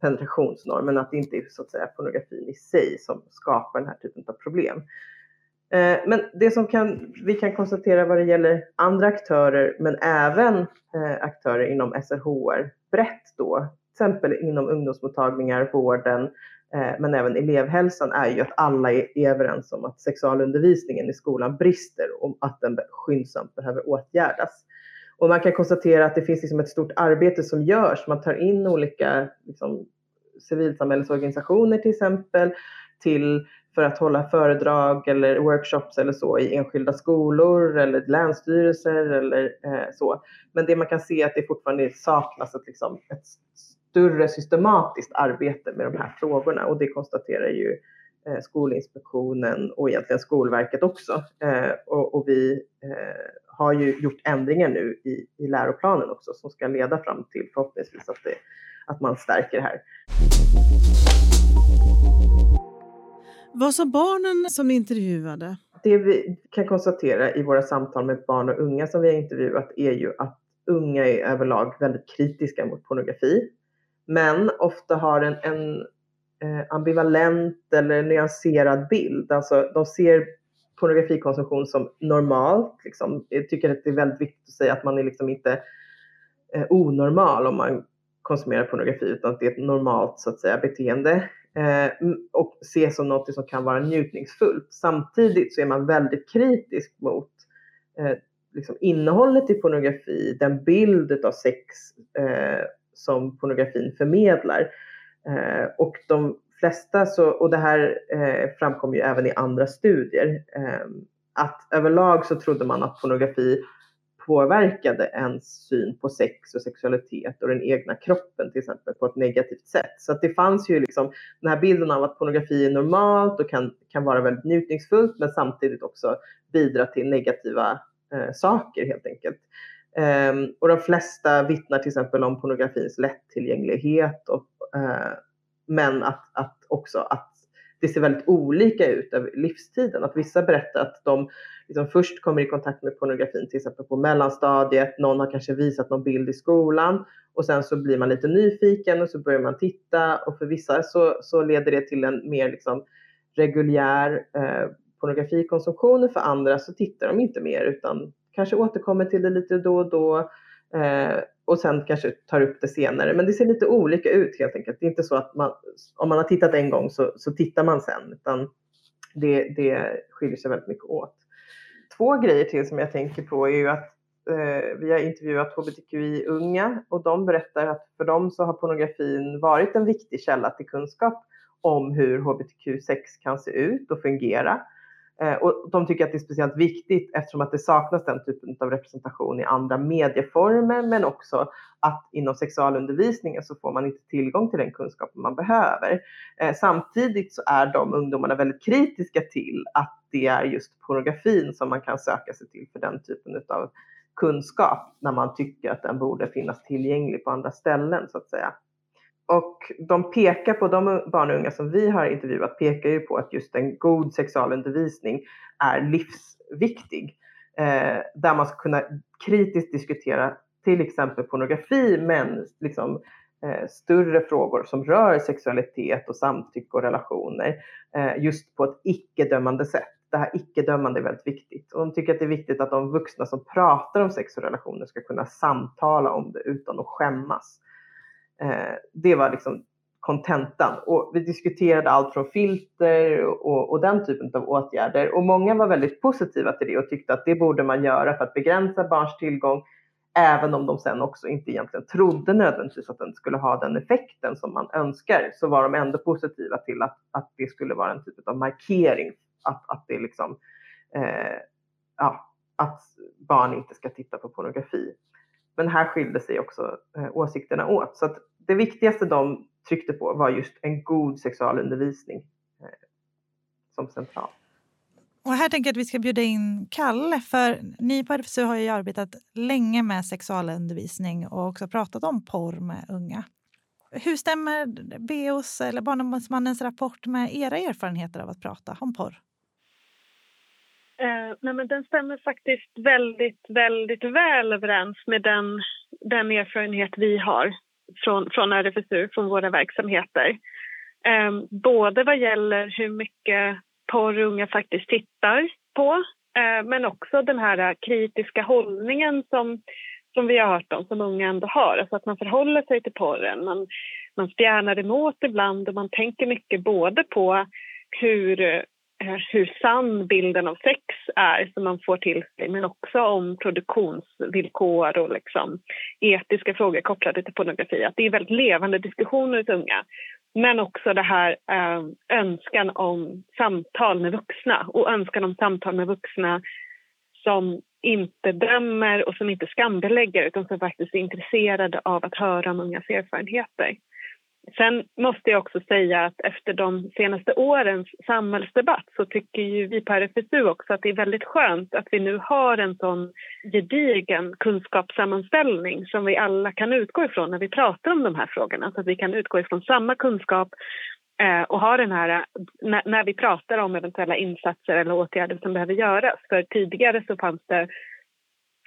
penetrationsnorm, men att det inte är så att säga pornografin i sig som skapar den här typen av problem. Eh, men det som kan, vi kan konstatera vad det gäller andra aktörer, men även eh, aktörer inom SRHR brett då, till exempel inom ungdomsmottagningar, vården, eh, men även elevhälsan är ju att alla är överens om att sexualundervisningen i skolan brister och att den skyndsamt behöver åtgärdas. Och man kan konstatera att det finns liksom ett stort arbete som görs. Man tar in olika liksom, civilsamhällesorganisationer till exempel till för att hålla föredrag eller workshops eller så i enskilda skolor eller länsstyrelser eller eh, så. Men det man kan se är att det fortfarande saknas ett, liksom, ett större systematiskt arbete med de här frågorna och det konstaterar ju eh, Skolinspektionen och egentligen Skolverket också. Eh, och, och, vi eh, har ju gjort ändringar nu i, i läroplanen också som ska leda fram till förhoppningsvis att, det, att man stärker det här. Vad sa barnen som ni intervjuade? det vi kan konstatera i våra samtal med barn och unga som vi har intervjuat är ju att unga är överlag väldigt kritiska mot pornografi. Men ofta har en, en eh, ambivalent eller nyanserad bild. Alltså de ser pornografikonsumtion som normalt. Liksom. Jag tycker att det är väldigt viktigt att säga att man är liksom inte eh, onormal om man konsumerar pornografi utan att det är ett normalt så att säga, beteende Eh, och ses som något som kan vara njutningsfullt. Samtidigt så är man väldigt kritisk mot eh, liksom innehållet i pornografi, den bild av sex eh, som pornografin förmedlar. Eh, och de flesta, så, och det här eh, framkommer ju även i andra studier, eh, att överlag så trodde man att pornografi påverkade ens syn på sex och sexualitet och den egna kroppen till exempel på ett negativt sätt. Så att det fanns ju liksom den här bilden av att pornografi är normalt och kan, kan vara väldigt njutningsfullt men samtidigt också bidra till negativa eh, saker helt enkelt. Um, och de flesta vittnar till exempel om pornografins lättillgänglighet och, uh, men att, att också att det ser väldigt olika ut över livstiden. Att vissa berättar att de liksom först kommer i kontakt med pornografin till exempel på mellanstadiet, någon har kanske visat någon bild i skolan. Och sen så blir man lite nyfiken och så börjar man titta. Och för vissa så, så leder det till en mer liksom reguljär eh, pornografikonsumtion. Och för andra så tittar de inte mer utan kanske återkommer till det lite då och då. Eh, och sen kanske tar upp det senare. Men det ser lite olika ut helt enkelt. Det är inte så att man, om man har tittat en gång så, så tittar man sen, utan det, det skiljer sig väldigt mycket åt. Två grejer till som jag tänker på är ju att eh, vi har intervjuat hbtqi-unga och de berättar att för dem så har pornografin varit en viktig källa till kunskap om hur hbtq-sex kan se ut och fungera. Eh, och de tycker att det är speciellt viktigt eftersom att det saknas den typen av representation i andra medieformer men också att inom sexualundervisningen så får man inte tillgång till den kunskapen man behöver. Eh, samtidigt så är de ungdomarna väldigt kritiska till att det är just pornografin som man kan söka sig till för den typen av kunskap när man tycker att den borde finnas tillgänglig på andra ställen så att säga. Och de pekar på, de barn och unga som vi har intervjuat pekar ju på att just en god sexualundervisning är livsviktig. Eh, där man ska kunna kritiskt diskutera till exempel pornografi men liksom, eh, större frågor som rör sexualitet och samtycke och relationer eh, just på ett icke-dömande sätt. Det här icke-dömande är väldigt viktigt. Och de tycker att det är viktigt att de vuxna som pratar om sex och relationer ska kunna samtala om det utan att skämmas. Eh, det var liksom kontentan. Och vi diskuterade allt från filter och, och, den typen av åtgärder. Och många var väldigt positiva till det och tyckte att det borde man göra för att begränsa barns tillgång. Även om de sen också inte egentligen trodde nödvändigtvis att den skulle ha den effekten som man önskar så var de ändå positiva till att, att det skulle vara en typ av markering. Att, att det liksom, eh, ja, att barn inte ska titta på pornografi. Men här skilde sig också eh, åsikterna åt. Så det viktigaste de tryckte på var just en god sexualundervisning eh, som central. Och här tänker jag att vi ska bjuda in Kalle, för ni på RFSU har ju arbetat länge med sexualundervisning och också pratat om porr med unga. Hur stämmer BOs eller Barnombudsmannens rapport med era erfarenheter av att prata om porr? Eh, nej men den stämmer faktiskt väldigt, väldigt väl överens med den, den erfarenhet vi har från, från RFSU, från våra verksamheter. Eh, både vad gäller hur mycket porr unga faktiskt tittar på eh, men också den här kritiska hållningen som, som vi har hört om, som unga ändå har. Alltså att man förhåller sig till porren. Man, man spjärnar emot ibland och man tänker mycket både på hur Eh, hur sann bilden av sex är som man får till sig men också om produktionsvillkor och liksom etiska frågor kopplade till pornografi. Att det är väldigt levande diskussioner hos unga. Men också det här eh, önskan om samtal med vuxna och önskan om samtal med vuxna som inte dömer och som inte skambelägger utan som faktiskt är intresserade av att höra om ungas erfarenheter. Sen måste jag också säga att efter de senaste årens samhällsdebatt så tycker ju vi på RFSU också att det är väldigt skönt att vi nu har en sån gedigen kunskapssammanställning som vi alla kan utgå ifrån när vi pratar om de här frågorna. Så att vi kan utgå ifrån samma kunskap eh, och ha den här, när vi pratar om eventuella insatser eller åtgärder som behöver göras. För tidigare så fanns det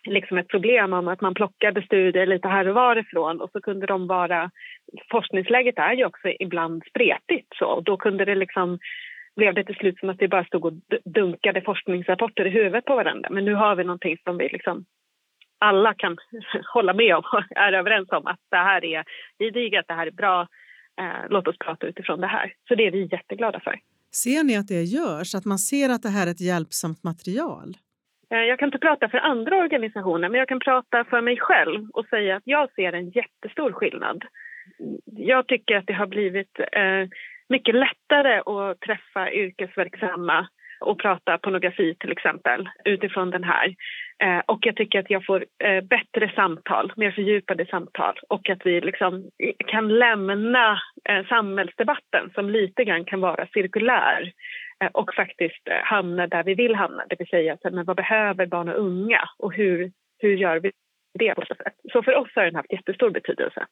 liksom ett problem om att man plockade studier lite här och varifrån och så kunde de vara... Forskningsläget är ju också ibland spretigt så och då kunde det liksom blev det till slut som att vi bara stod och dunkade forskningsrapporter i huvudet på varandra. Men nu har vi någonting som vi liksom alla kan hålla med om och är överens om att det här är gediget, det här är bra. Eh, låt oss prata utifrån det här. Så det är vi jätteglada för. Ser ni att det görs, att man ser att det här är ett hjälpsamt material? Eh, jag kan inte prata för andra organisationer, men jag kan prata för mig själv och säga att jag ser en jättestor skillnad. Jag tycker att det har blivit eh, mycket lättare att träffa yrkesverksamma och prata pornografi till exempel utifrån den här. Eh, och jag tycker att jag får eh, bättre samtal, mer fördjupade samtal och att vi liksom kan lämna eh, samhällsdebatten som lite grann kan vara cirkulär och faktiskt eh, hamna där vi vill hamna, det vill säga så, men vad behöver barn och unga och hur, hur gör vi det på så sätt? Så för oss har den haft jättestor betydelse.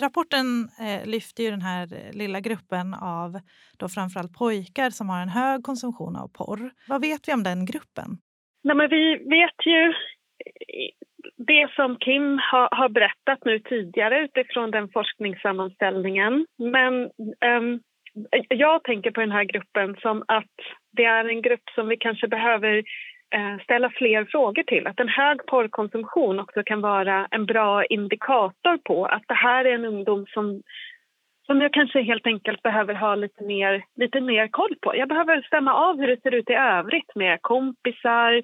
Rapporten eh, lyfter ju den här eh, lilla gruppen av då framförallt pojkar som har en hög konsumtion av porr. Vad vet vi om den gruppen? Nej, men vi vet ju det som Kim har, har berättat nu tidigare utifrån den forskningssammanställningen. Men um, jag tänker på den här gruppen som att det är en grupp som vi kanske behöver eh, ställa fler frågor till. Att en hög porrkonsumtion också kan vara en bra indikator på att det här är en ungdom som, som jag kanske helt enkelt behöver ha lite mer, lite mer koll på. Jag behöver stämma av hur det ser ut i övrigt med kompisar,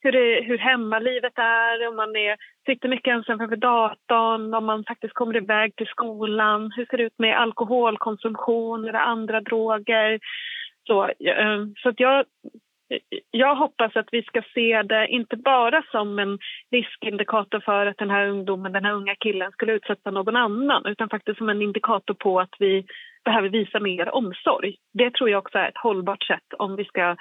hur, det, hur hemmalivet är, om man är, sitter mycket ensam framför datorn, om man faktiskt kommer iväg till skolan. Hur ser det ut med alkoholkonsumtion eller andra droger? Så, eh, så att jag jag hoppas att vi ska se det inte bara som en riskindikator för att den här ungdomen, den här unga killen skulle utsätta någon annan utan faktiskt som en indikator på att vi behöver visa mer omsorg. Det tror jag också är ett hållbart sätt om vi ska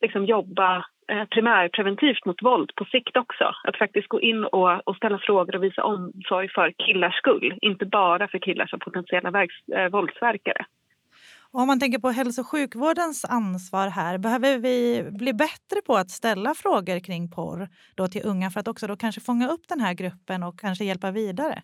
liksom jobba Eh, primärpreventivt mot våld på sikt också. Att faktiskt gå in och, och ställa frågor och visa omsorg för killars skull, inte bara för killar som potentiella vägs, eh, våldsverkare. Och om man tänker på hälso och sjukvårdens ansvar här, behöver vi bli bättre på att ställa frågor kring porr då till unga för att också då kanske fånga upp den här gruppen och kanske hjälpa vidare?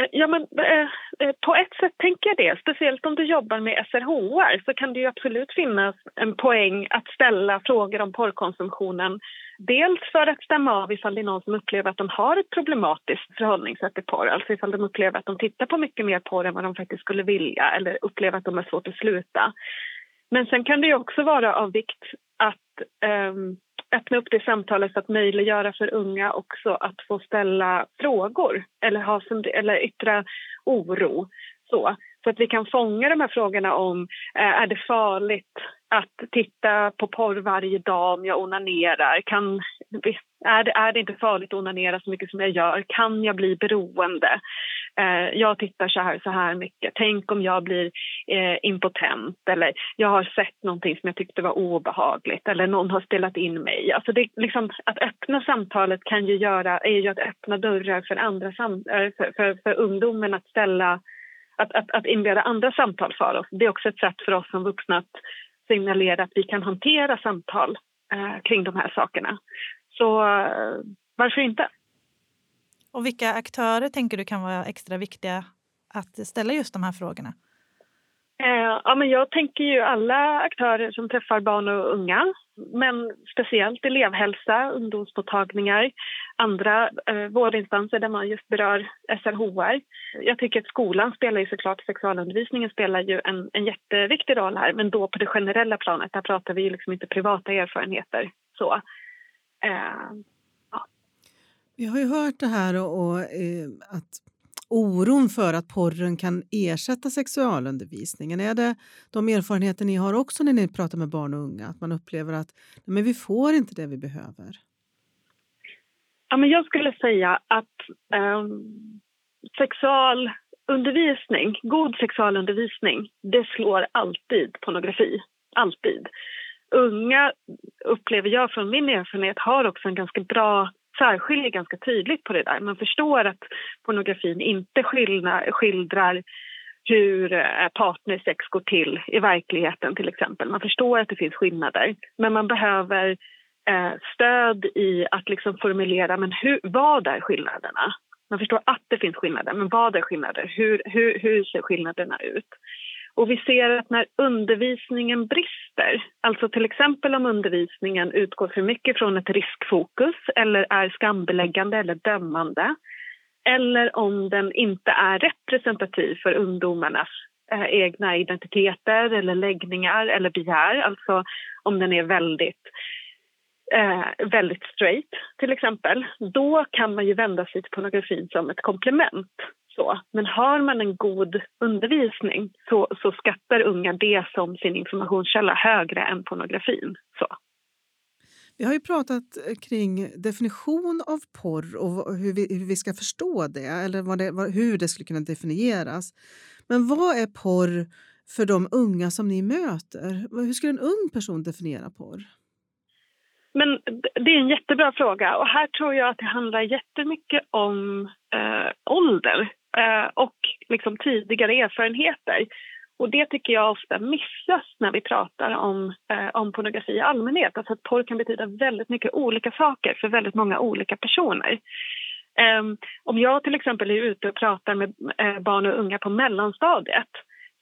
Eh, ja, men, eh, eh, på ett sätt tänker jag det. Speciellt om du jobbar med SRHR så kan det ju absolut finnas en poäng att ställa frågor om porrkonsumtionen. Dels för att stämma av ifall det är någon som upplever att de har ett problematiskt förhållningssätt till porr. Alltså ifall de upplever att de tittar på mycket mer porr än vad de faktiskt skulle vilja eller upplever att de har svårt att sluta. Men sen kan det ju också vara av vikt att eh, öppna upp det samtalet för att möjliggöra för unga också att få ställa frågor eller, ha, eller yttra oro. Så, så att vi kan fånga de här frågorna om eh, är det farligt att titta på porr varje dag om jag onanerar? Kan, är, det, är det inte farligt att onanera så mycket som jag gör? Kan jag bli beroende? Eh, jag tittar så här så här mycket. Tänk om jag blir eh, impotent eller jag har sett någonting som jag tyckte var obehagligt eller någon har spelat in mig. Alltså det, liksom, att öppna samtalet kan ju göra, är ju att öppna dörrar för, andra sam, eh, för, för, för ungdomen att ställa att, att, att inleda andra samtal för oss. Det är också ett sätt för oss som vuxna att signalera att vi kan hantera samtal eh, kring de här sakerna. Så eh, varför inte? Och vilka aktörer tänker du kan vara extra viktiga att ställa just de här frågorna? Eh, ja, men jag tänker ju alla aktörer som träffar barn och unga men speciellt elevhälsa, ungdomsmottagningar, andra eh, vårdinstanser där man just berör SRHR. Jag tycker att skolan spelar ju såklart, sexualundervisningen spelar ju en, en jätteviktig roll här men då på det generella planet, där pratar vi ju liksom inte privata erfarenheter. Så, eh, ja. Vi har ju hört det här och, och eh, att oron för att porren kan ersätta sexualundervisningen? Är det de erfarenheter ni har också när ni pratar med barn och unga? Att man upplever att nej, men vi får inte det vi behöver? Ja, men jag skulle säga att eh, sexualundervisning, god sexualundervisning, det slår alltid pornografi. Alltid. Unga, upplever jag från min erfarenhet, har också en ganska bra särskiljer ganska tydligt på det där. Man förstår att pornografin inte skildrar, skildrar hur eh, partnersex går till i verkligheten till exempel. Man förstår att det finns skillnader men man behöver eh, stöd i att liksom formulera men hur, vad är skillnaderna? Man förstår att det finns skillnader, men vad är skillnader? Hur, hur, hur ser skillnaderna ut? Och vi ser att när undervisningen brister, alltså till exempel om undervisningen utgår för mycket från ett riskfokus eller är skambeläggande eller dömande eller om den inte är representativ för ungdomarnas eh, egna identiteter eller läggningar eller begär, alltså om den är väldigt eh, väldigt straight, till exempel, då kan man ju vända sig till pornografin som ett komplement. Så. Men har man en god undervisning så, så skattar unga det som sin informationskälla högre än pornografin. Så. Vi har ju pratat eh, kring definition av porr och hur vi, hur vi ska förstå det, eller vad det, hur det skulle kunna definieras. Men vad är porr för de unga som ni möter? Hur skulle en ung person definiera porr? Men det är en jättebra fråga och här tror jag att det handlar jättemycket om eh, ålder eh, och liksom tidigare erfarenheter. Och det tycker jag ofta missas när vi pratar om, eh, om pornografi i allmänhet. Alltså att porr kan betyda väldigt mycket olika saker för väldigt många olika personer. Um, om jag till exempel är ute och pratar med eh, barn och unga på mellanstadiet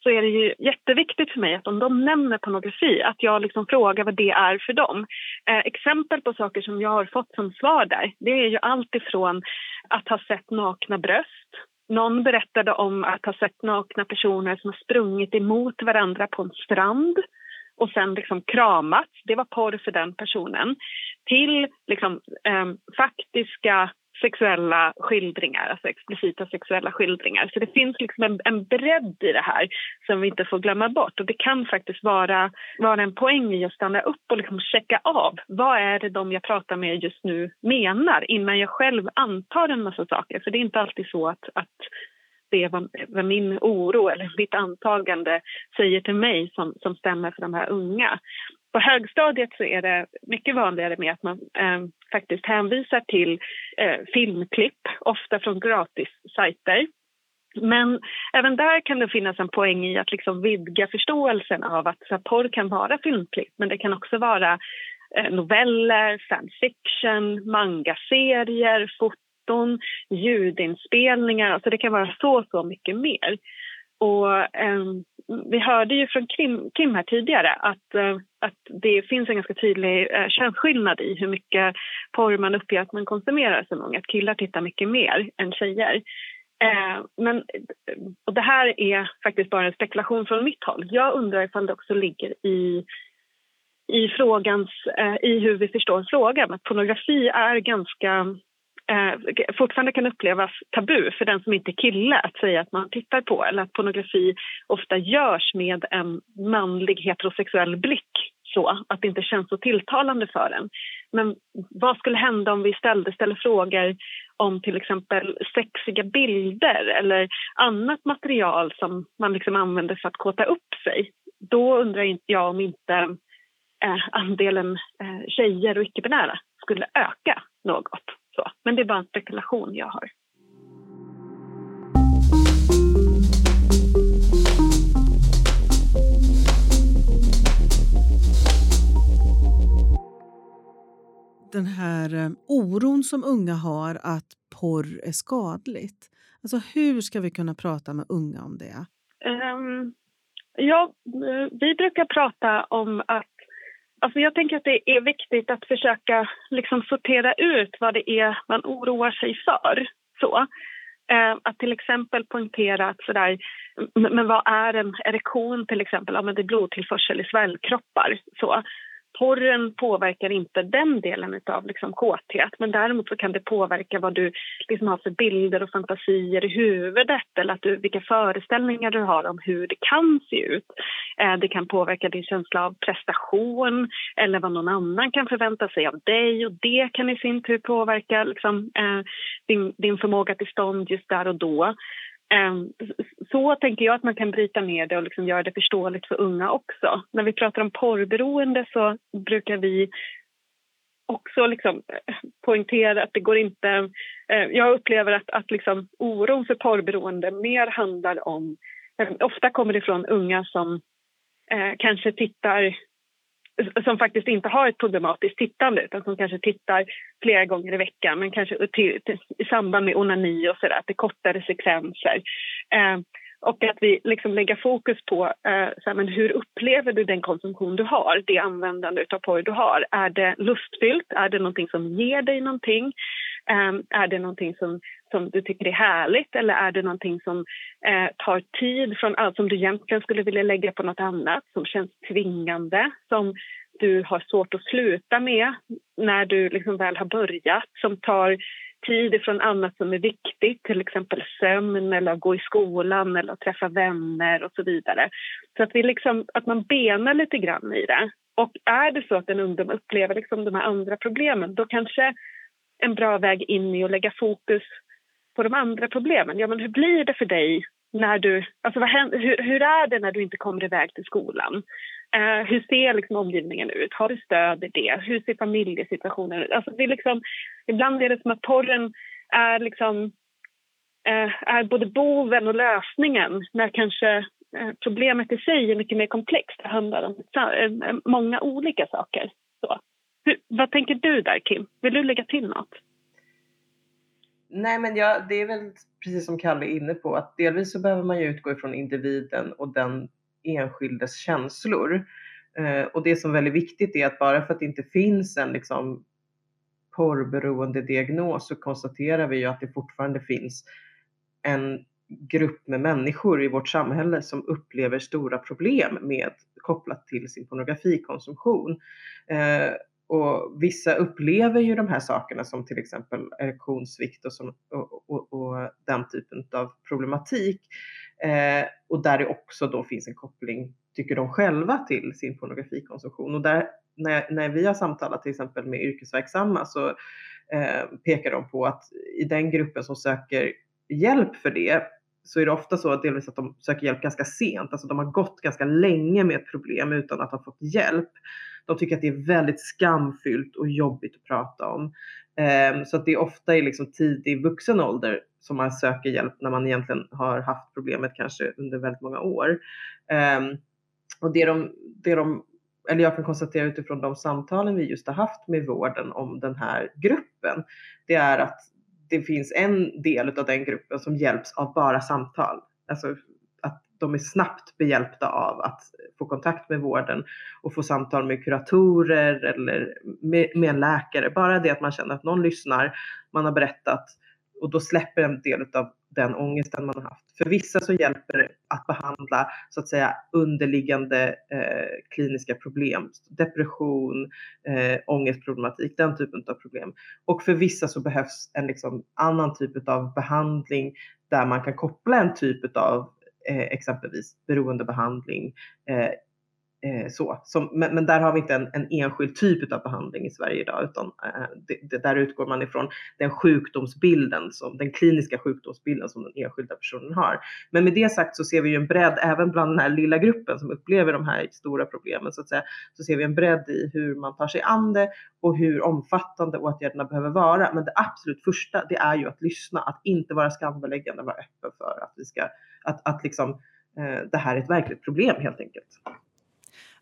så är det ju jätteviktigt för mig att om de nämner pornografi att jag liksom frågar vad det är för dem. Eh, exempel på saker som jag har fått som svar där det är ju allt ifrån att ha sett nakna bröst någon berättade om att ha sett nakna personer som har sprungit emot varandra på en strand och sen liksom kramats. Det var porr för den personen. Till liksom, eh, faktiska sexuella skildringar, alltså explicita sexuella skildringar. Så det finns liksom en, en bredd i det här som vi inte får glömma bort. Och det kan faktiskt vara, vara en poäng i att stanna upp och liksom checka av. Vad är det de jag pratar med just nu menar innan jag själv antar en massa saker? För det är inte alltid så att, att det är vad, vad, min oro eller mitt antagande säger till mig som, som stämmer för de här unga. På högstadiet så är det mycket vanligare med att man eh, faktiskt hänvisar till eh, filmklipp, ofta från gratissajter. Men även där kan det finnas en poäng i att liksom vidga förståelsen av att så porr kan vara filmklipp men det kan också vara eh, noveller, fanfiction, mangaserier, foton, ljudinspelningar. Alltså det kan vara så, så mycket mer. Och, eh, vi hörde ju från Kim, Kim här tidigare att, eh, att det finns en ganska tydlig eh, könsskillnad i hur mycket porr man uppger att man konsumerar som ung. Att killar tittar mycket mer än tjejer. Eh, men, och det här är faktiskt bara en spekulation från mitt håll. Jag undrar ifall det också ligger i i, frågans, eh, i hur vi förstår frågan. Att pornografi är ganska Eh, fortfarande kan upplevas tabu för den som inte är kille att säga att man tittar på eller att pornografi ofta görs med en manlig heterosexuell blick så att det inte känns så tilltalande för en. Men vad skulle hända om vi ställde, ställde frågor om till exempel sexiga bilder eller annat material som man liksom använder för att kåta upp sig? Då undrar jag om inte eh, andelen eh, tjejer och icke-binära skulle öka något. Så. Men det är bara en spekulation jag har. Den här eh, oron som unga har att porr är skadligt. Alltså hur ska vi kunna prata med unga om det? Um, ja, vi brukar prata om att Alltså jag tänker att det är viktigt att försöka liksom sortera ut vad det är man oroar sig för. Så. Eh, att till exempel poängtera att sådär, men vad är en erektion till exempel? Ja, men det är blodtillförsel i svällkroppar. Så porren påverkar inte den delen av liksom kåthet men däremot så kan det påverka vad du liksom har för bilder och fantasier i huvudet eller att du, vilka föreställningar du har om hur det kan se ut. Eh, det kan påverka din känsla av prestation eller vad någon annan kan förvänta sig av dig och det kan i sin tur påverka liksom, eh, din, din förmåga till stånd just där och då. Ehm, så tänker jag att man kan bryta ner det och liksom göra det förståeligt för unga också. När vi pratar om porrberoende så brukar vi också liksom eh, poängtera att det går inte... Eh, jag upplever att, att liksom oron för porrberoende mer handlar om eh, ofta kommer det från unga som eh, kanske tittar som faktiskt inte har ett problematiskt tittande utan som kanske tittar flera gånger i veckan men kanske till, till, i samband med onani och sådär, till kortare sekvenser. Eh, och att vi liksom lägger fokus på eh, så men hur upplever du den konsumtion du har, det användande av porr du har. Är det lustfyllt? Är det någonting som ger dig någonting? Eh, är det någonting som, som du tycker är härligt eller är det någonting som eh, tar tid från allt som du egentligen skulle vilja lägga på något annat, som känns tvingande, som du har svårt att sluta med när du liksom väl har börjat, som tar tid från annat som är viktigt, till exempel sömn eller att gå i skolan eller att träffa vänner och så vidare. Så att, vi liksom, att man benar lite grann i det. Och är det så att en ungdom upplever liksom de här andra problemen då kanske en bra väg in i att lägga fokus på de andra problemen. Ja, men hur blir det för dig när du... Alltså vad händer, hur, hur är det när du inte kommer iväg till skolan? Eh, hur ser liksom omgivningen ut? Har du stöd i det? Hur ser familjesituationen ut? Alltså det är liksom, ibland är det som att porren är, liksom, eh, är både boven och lösningen när kanske eh, problemet i sig är mycket mer komplext. Det handlar om eh, många olika saker. Så. Hur, vad tänker du där, Kim? Vill du lägga till något? Nej, men jag, det är väl precis som Kalle är inne på att delvis så behöver man ju utgå ifrån individen och den enskildes känslor. Eh, och det som är väldigt viktigt är att bara för att det inte finns en liksom, porrberoende diagnos så konstaterar vi ju att det fortfarande finns en grupp med människor i vårt samhälle som upplever stora problem med kopplat till sin pornografikonsumtion. Eh, och vissa upplever ju de här sakerna som till exempel erektionssvikt och, som, och, och, och den typen av problematik. Eh, och där det också då finns en koppling, tycker de själva, till sin pornografikonsumtion. Och där, när, när vi har samtalat till exempel med yrkesverksamma så eh, pekar de på att i den gruppen som söker hjälp för det så är det ofta så att delvis att de söker hjälp ganska sent. Alltså de har gått ganska länge med ett problem utan att ha fått hjälp. De tycker att det är väldigt skamfyllt och jobbigt att prata om. Ehm, så att det är ofta i liksom tidig vuxen ålder som man söker hjälp när man egentligen har haft problemet kanske under väldigt många år. Ehm, och det de, det de eller jag kan konstatera utifrån de samtalen vi just har haft med vården om den här gruppen, det är att det finns en del av den gruppen som hjälps av bara samtal. Alltså de är snabbt behjälpta av att få kontakt med vården och få samtal med kuratorer eller med, med en läkare. Bara det att man känner att någon lyssnar, man har berättat och då släpper en del av den ångesten man har haft. För vissa så hjälper det att behandla så att säga underliggande eh, kliniska problem, depression, eh, ångestproblematik, den typen av problem. Och för vissa så behövs en liksom, annan typ av behandling där man kan koppla en typ av Eh, exempelvis beroendebehandling eh, eh, så. Som, men, men, där har vi inte en, en enskild typ av behandling i Sverige idag utan eh, det, det, där utgår man ifrån den sjukdomsbilden, som, den kliniska sjukdomsbilden som den enskilda personen har. Men med det sagt så ser vi ju en bredd även bland den här lilla gruppen som upplever de här stora problemen så att säga. Så ser vi en bredd i hur man tar sig an det och hur omfattande åtgärderna behöver vara. Men det absolut första det är ju att lyssna, att inte vara skambeläggande, vara öppen för att vi ska, att, att liksom eh, det här är ett verkligt problem helt enkelt.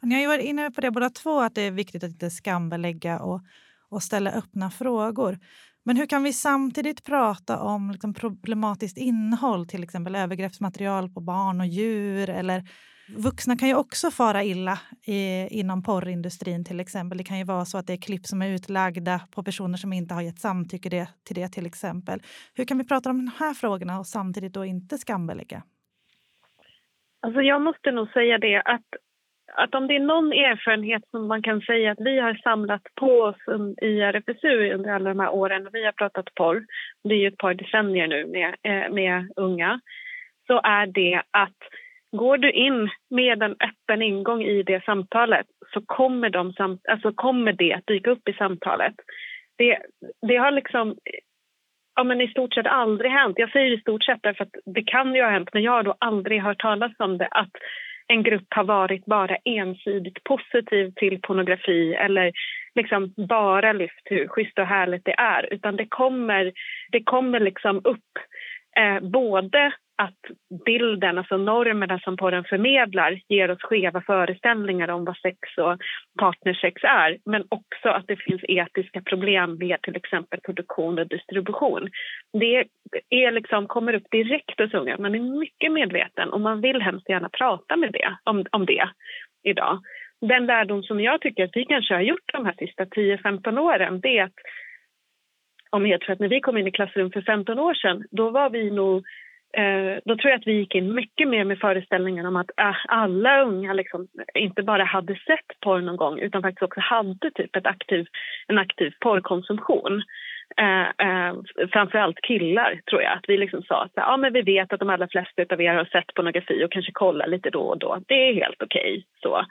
Ni har ju varit inne på det båda två, att det är viktigt att inte skambelägga och, och ställa öppna frågor. Men hur kan vi samtidigt prata om liksom problematiskt innehåll, till exempel övergreppsmaterial på barn och djur eller Vuxna kan ju också fara illa i, inom porrindustrin till exempel. Det kan ju vara så att det är klipp som är utlagda på personer som inte har gett samtycke det, till det till exempel. Hur kan vi prata om de här frågorna och samtidigt då inte skambelägga? Alltså jag måste nog säga det att att om det är någon erfarenhet som man kan säga att vi har samlat på oss i RFSU under alla de här åren, och vi har pratat porr, det är ju ett par decennier nu med, eh, med unga, så är det att går du in med en öppen ingång i det samtalet så kommer, de samt, alltså kommer det att dyka upp i samtalet. Det, det har liksom ja, men i stort sett aldrig hänt. Jag säger i stort sett därför att det kan ju ha hänt, men jag har då aldrig hört talas om det. Att en grupp har varit bara ensidigt positiv till pornografi eller liksom bara lyft hur schysst och härligt det är. Utan det kommer, det kommer liksom upp eh, både att bilden, alltså normerna som porren förmedlar ger oss skeva föreställningar om vad sex och partnersex är men också att det finns etiska problem med till exempel produktion och distribution. Det är liksom, kommer upp direkt hos unga. Man är mycket medveten och man vill hemskt gärna prata med det, om, om det idag. Den lärdom som jag tycker att vi kanske har gjort de här sista 10-15 åren det är att om jag tror att när vi kom in i klassrum för 15 år sedan då var vi nog Eh, då tror jag att vi gick in mycket mer med föreställningen om att eh, alla unga liksom inte bara hade sett porr någon gång utan faktiskt också hade typ ett aktiv, en aktiv porrkonsumtion. Eh, eh, framförallt killar, tror jag. Att vi liksom sa att ja, men vi vet att de allra flesta av er har sett pornografi och kanske kollar lite då och då. Det är helt okej. Okay,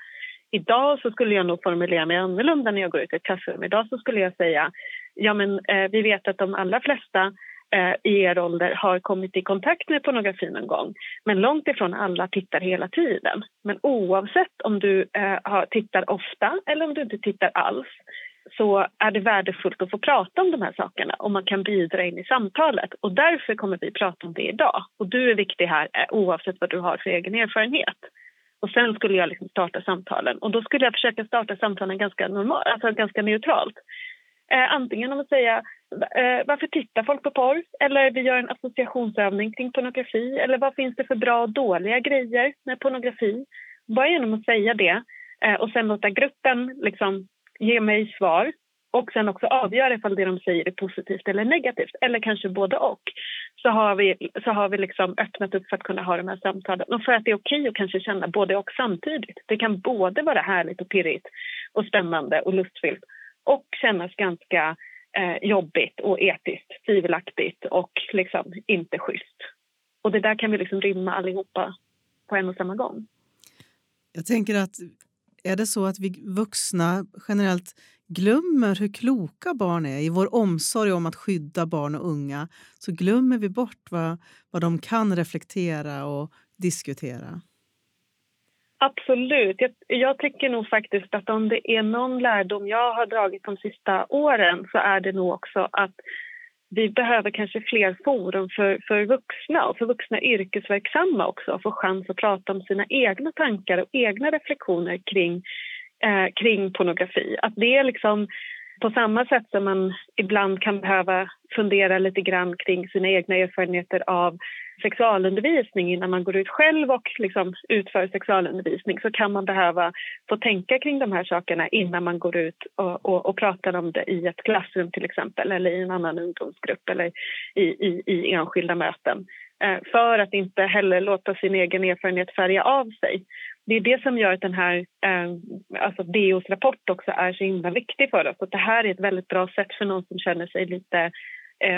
Idag så skulle jag nog formulera mig annorlunda när jag går ut i ett klassrum. Idag så skulle jag säga ja, men, eh, vi vet att de allra flesta eh, i er ålder har kommit i kontakt med pornografi någon gång. Men långt ifrån alla tittar hela tiden. Men oavsett om du eh, tittar ofta eller om du inte tittar alls så är det värdefullt att få prata om de här sakerna och man kan bidra in i samtalet. Och därför kommer vi prata om det idag. Och du är viktig här eh, oavsett vad du har för egen erfarenhet. Och sen skulle jag liksom starta samtalen och då skulle jag försöka starta samtalen ganska, normal, alltså ganska neutralt. Eh, antingen om att säga Eh, varför tittar folk på porr? Eller vi gör en associationsövning kring pornografi. Eller vad finns det för bra och dåliga grejer med pornografi? Bara genom att säga det eh, och sen låta gruppen liksom ge mig svar och sen också avgöra ifall det de säger är positivt eller negativt, eller kanske både och, så har vi, så har vi liksom öppnat upp för att kunna ha de här samtalen. Och för att det är okej att kanske känna både och samtidigt. Det kan både vara härligt och pirrigt och spännande och lustfyllt och kännas ganska eh, jobbigt och etiskt tvivelaktigt och liksom inte schysst. Och det där kan vi liksom rymma allihopa på en och samma gång. Jag tänker att är det så att vi vuxna generellt glömmer hur kloka barn är i vår omsorg om att skydda barn och unga så glömmer vi bort vad, vad de kan reflektera och diskutera. Absolut. Jag, jag, tycker nog faktiskt att om det är någon lärdom jag har dragit de sista åren så är det nog också att vi behöver kanske fler forum för, för vuxna och för vuxna yrkesverksamma också att få chans att prata om sina egna tankar och egna reflektioner kring, eh, kring pornografi. Att det är liksom på samma sätt som man ibland kan behöva fundera lite grann kring sina egna erfarenheter av sexualundervisning innan man går ut själv och liksom utför sexualundervisning så kan man behöva få tänka kring de här sakerna innan man går ut och, och, och pratar om det i ett klassrum till exempel eller i en annan ungdomsgrupp eller i, i, i enskilda möten. Eh, för att inte heller låta sin egen erfarenhet färga av sig. Det är det som gör att den här, eh, alltså DOs rapport också är så himla viktig för oss. Att det här är ett väldigt bra sätt för någon som känner sig lite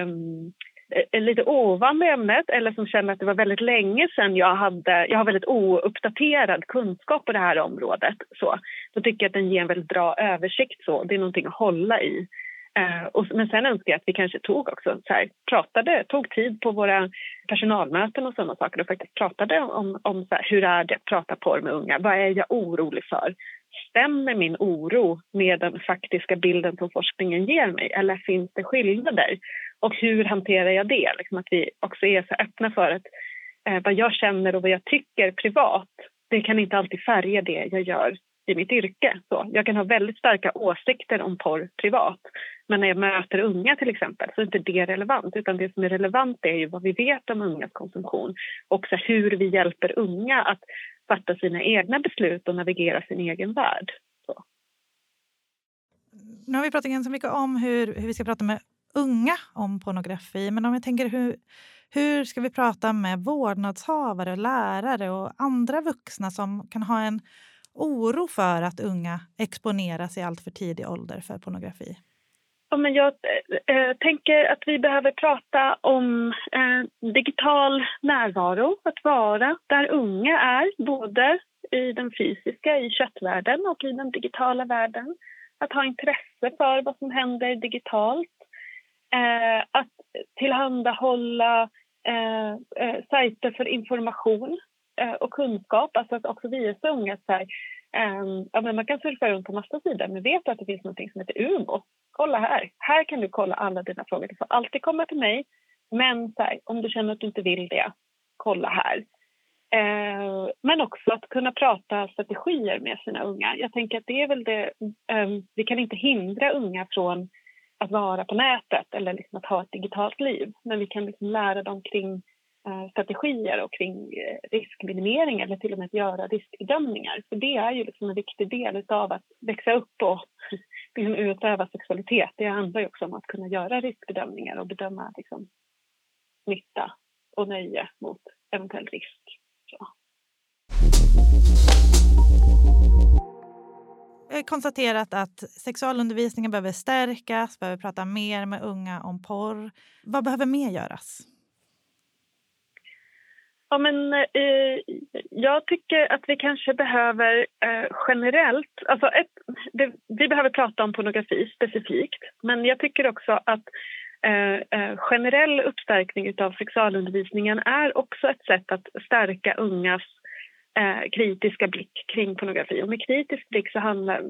um, Eh, eh, lite ovan med ämnet eller som känner att det var väldigt länge sedan jag hade, jag har väldigt ouppdaterad kunskap på det här området. Så, då tycker jag att den ger en väldigt bra översikt. Så. Det är någonting att hålla i. Eh, och, men sen önskar jag att vi kanske tog också, så här, pratade, tog tid på våra personalmöten och sådana saker och faktiskt pratade om, om så här, hur är det att prata porr med unga? Vad är jag orolig för? Stämmer min oro med den faktiska bilden som forskningen ger mig eller finns det skillnader? Och hur hanterar jag det? Liksom att vi också är så öppna för att eh, vad jag känner och vad jag tycker privat det kan inte alltid färga det jag gör i mitt yrke. Så jag kan ha väldigt starka åsikter om porr privat men när jag möter unga till exempel så är inte det relevant utan det som är relevant är ju vad vi vet om ungas konsumtion och så hur vi hjälper unga att fatta sina egna beslut och navigera sin egen värld. Så. Nu har vi pratat ganska mycket om hur, hur vi ska prata med unga om pornografi. Men om jag tänker hur, hur ska vi prata med vårdnadshavare, lärare och andra vuxna som kan ha en oro för att unga exponeras i allt för tidig ålder för pornografi? Ja, men jag äh, tänker att vi behöver prata om äh, digital närvaro, att vara där unga är, både i den fysiska, i köttvärlden och i den digitala världen. Att ha intresse för vad som händer digitalt eh, att tillhandahålla äh, sajter för information eh, och kunskap, alltså att också visa unga att här, ehm, ja, men man kan surfa runt på massa sidor, men vet att det finns något som heter UMO? Kolla här. Här kan du kolla alla dina frågor. Du får alltid komma till mig. Men här, om du känner att du inte vill det, kolla här. Eh, men också att kunna prata strategier med sina unga. Jag tänker att det är väl det, eh, vi kan inte hindra unga från att vara på nätet eller liksom att ha ett digitalt liv. Men vi kan liksom lära dem kring eh, strategier och kring eh, riskminimering eller till och med att göra riskbedömningar. För det är ju liksom en viktig del av att växa upp och liksom utöva sexualitet. Det handlar ju också om att kunna göra riskbedömningar och bedöma liksom, nytta och nöje mot eventuell risk. Så. Eh, konstaterat att sexualundervisningen behöver stärkas, behöver prata mer med unga om porr. Vad behöver mer göras? Ja, men, eh, jag tycker att vi kanske behöver eh, generellt... Alltså ett, det, vi behöver prata om pornografi specifikt men jag tycker också att eh, eh generell uppstärkning av sexualundervisningen är också ett sätt att stärka ungas eh, kritiska blick kring pornografi. Och med kritisk blick så handlar,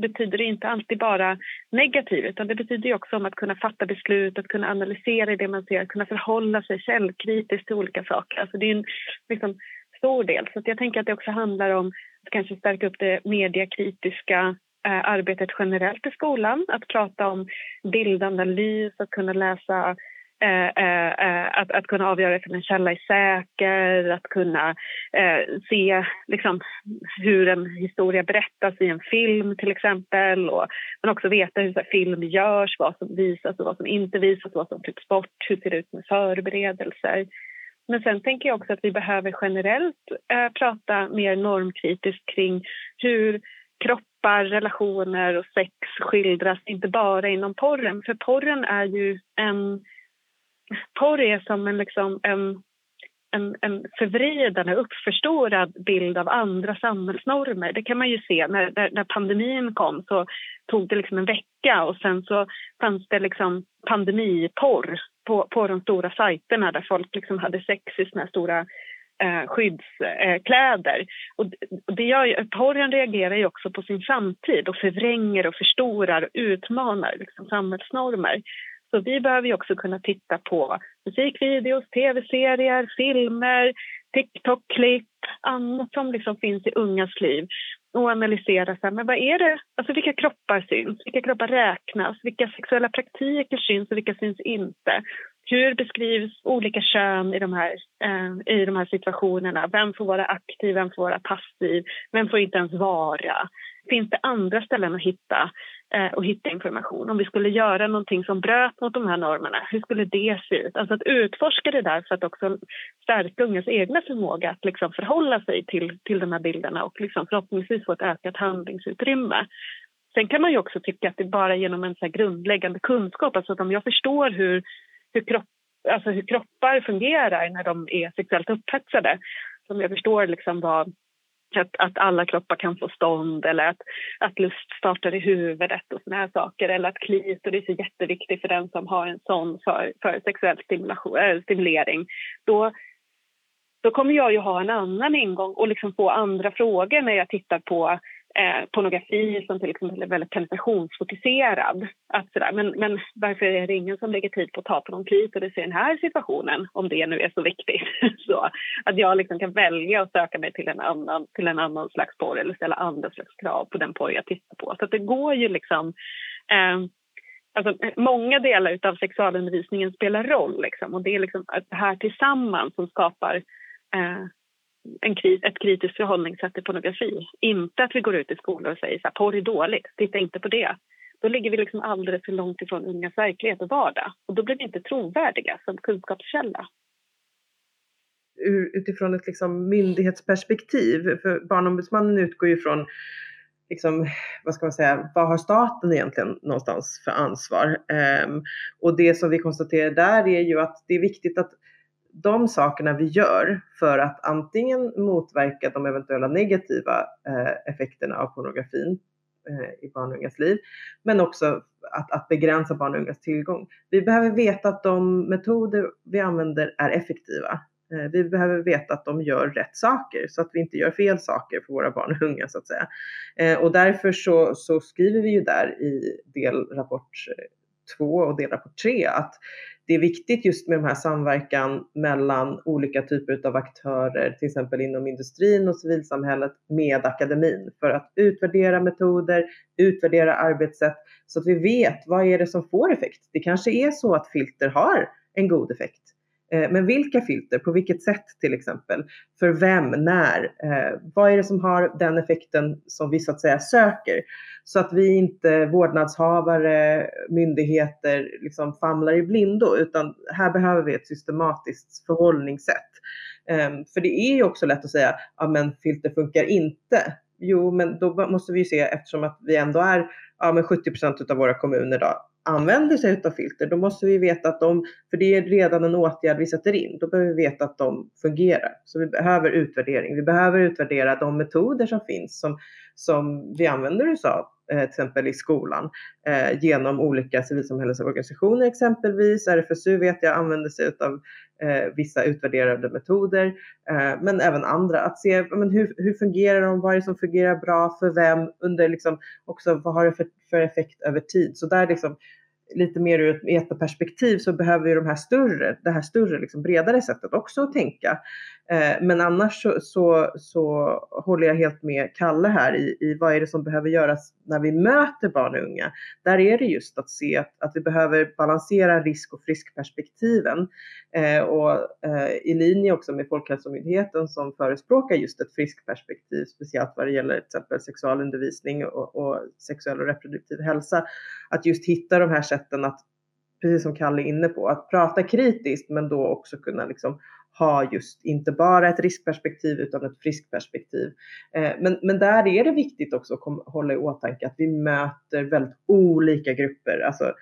betyder det inte alltid bara negativt utan det betyder också om att kunna fatta beslut, att kunna analysera det man ser, att kunna förhålla sig källkritiskt till olika saker. Alltså det är en liksom, stor del. Så jag tänker att det också handlar om att kanske stärka upp det mediekritiska eh, arbetet generellt i skolan. Att prata om bildanalys, att kunna läsa Eh, eh, eh, att, att kunna avgöra ifall en källa är säker, att kunna eh, se liksom, hur en historia berättas i en film till exempel. Och, men också veta hur här, film görs, vad som visas och vad som inte visas, vad som klipps bort, hur ser det ut med förberedelser. Men sen tänker jag också att vi behöver generellt eh, prata mer normkritiskt kring hur kroppar, relationer och sex skildras, inte bara inom porren. För porren är ju en porr är som en, liksom, en, en, en förvridande, uppförstorad bild av andra samhällsnormer. Det kan man ju se. När, när, när pandemin kom så tog det liksom en vecka och sen så fanns det liksom pandemiporr på, på de stora sajterna där folk liksom hade sex i såna här stora eh, skyddskläder. Eh, och det gör, porren reagerar ju också på sin samtid och förvränger och förstorar och utmanar liksom, samhällsnormer. Så vi behöver också kunna titta på musikvideos, tv-serier, filmer, TikTok-klipp, annat som liksom finns i ungas liv och analysera så här, men vad är det, alltså vilka kroppar syns, vilka kroppar räknas, vilka sexuella praktiker syns och vilka syns inte. Hur beskrivs olika kön i de här, eh, i de här situationerna? Vem får vara aktiv, vem får vara passiv, vem får inte ens vara? Finns det andra ställen att hitta Eh, och hitta information? Om vi skulle göra någonting som bröt mot de här normerna, hur skulle det se ut? Alltså att utforska det där för att också stärka ungas egna förmåga att liksom förhålla sig till, till de här bilderna och liksom förhoppningsvis få ett ökat handlingsutrymme. Sen kan man ju också tycka att det är bara genom en så grundläggande kunskap, alltså att om jag förstår hur, hur, kropp, alltså hur kroppar fungerar när de är sexuellt upphetsade, som jag förstår liksom vad att, att alla kroppar kan få stånd eller att, att lust startar i huvudet och såna här saker. Eller att klitoris är jätteviktig för den som har en sån för, för sexuell stimulation, äh, stimulering. Då, då kommer jag ju ha en annan ingång och liksom få andra frågor när jag tittar på eh, pornografi som till exempel är väldigt penetrationsfokuserad. Att sådär, men, men varför är det ingen som lägger tid på att ta på någon klitoris i den här situationen om det nu är så viktigt? så att jag liksom kan välja att söka mig till en annan, till en annan slags porr eller ställa andra slags krav på den porr jag tittar på. Så att det går ju liksom eh, Alltså, många delar av sexualundervisningen spelar roll. Liksom, och Det är liksom det här tillsammans som skapar eh, en kris, ett kritiskt förhållningssätt till pornografi. Inte att vi går ut i skolor och säger att porr är dåligt, titta inte på det. Då ligger vi liksom alldeles för långt ifrån ungas verklighet och vardag. Och då blir vi inte trovärdiga som kunskapskälla. Utifrån ett liksom myndighetsperspektiv, för Barnombudsmannen utgår ju från liksom, vad ska man säga, vad har staten egentligen någonstans för ansvar? Um, och det som vi konstaterar där är ju att det är viktigt att de sakerna vi gör för att antingen motverka de eventuella negativa eh, effekterna av pornografin eh, i barn och ungas liv, men också att, att begränsa barn och ungas tillgång. Vi behöver veta att de metoder vi använder är effektiva. Eh, vi behöver veta att de gör rätt saker så att vi inte gör fel saker för våra barn och unga så att säga. Eh, och därför så, så skriver vi ju där i delrapport två och delar på tre. Att det är viktigt just med de här samverkan mellan olika typer av aktörer, till exempel inom industrin och civilsamhället med akademin för att utvärdera metoder, utvärdera arbetssätt så att vi vet vad är det som får effekt. Det kanske är så att filter har en god effekt. Eh, men vilka filter, på vilket sätt till exempel, för vem, när, eh, vad är det som har den effekten som vi så att säga söker? Så att vi inte vårdnadshavare, myndigheter liksom famlar i blindo, utan här behöver vi ett systematiskt förhållningssätt. Ehm, för det är ju också lätt att säga, ja men filter funkar inte. Jo, men då måste vi ju se eftersom att vi ändå är, ja men 70 procent av våra kommuner då använder sig av filter, då måste vi veta att de, för det är redan en åtgärd vi sätter in, då behöver vi veta att de fungerar. Så vi behöver utvärdering. Vi behöver utvärdera de metoder som finns som, som vi använder oss av Eh, till exempel i skolan eh, genom olika civilsamhällesorganisationer exempelvis. RFSU vet jag använder sig av Eh, vissa utvärderade metoder, eh, men även andra. Att se men hur, hur fungerar de, vad är det som fungerar bra för vem, under liksom också vad har det för, för effekt över tid. Så där liksom lite mer ur ett metaperspektiv så behöver vi de här större, det här större, liksom bredare sättet också att tänka. Eh, men annars så, så, så, håller jag helt med Kalle här i, i vad är det som behöver göras när vi möter barn och unga. Där är det just att se att, att vi behöver balansera risk och friskperspektiven eh, och eh, i linje också med Folkhälsomyndigheten som förespråkar just ett friskperspektiv, speciellt vad det gäller till exempel sexualundervisning och, och sexuell och reproduktiv hälsa. Att just hitta de här sätten att precis som Kalle är inne på, att prata kritiskt men då också kunna liksom ha just inte bara ett riskperspektiv utan ett friskperspektiv. Eh, men, men där är det viktigt också att hålla i åtanke att vi möter väldigt olika grupper. Alltså,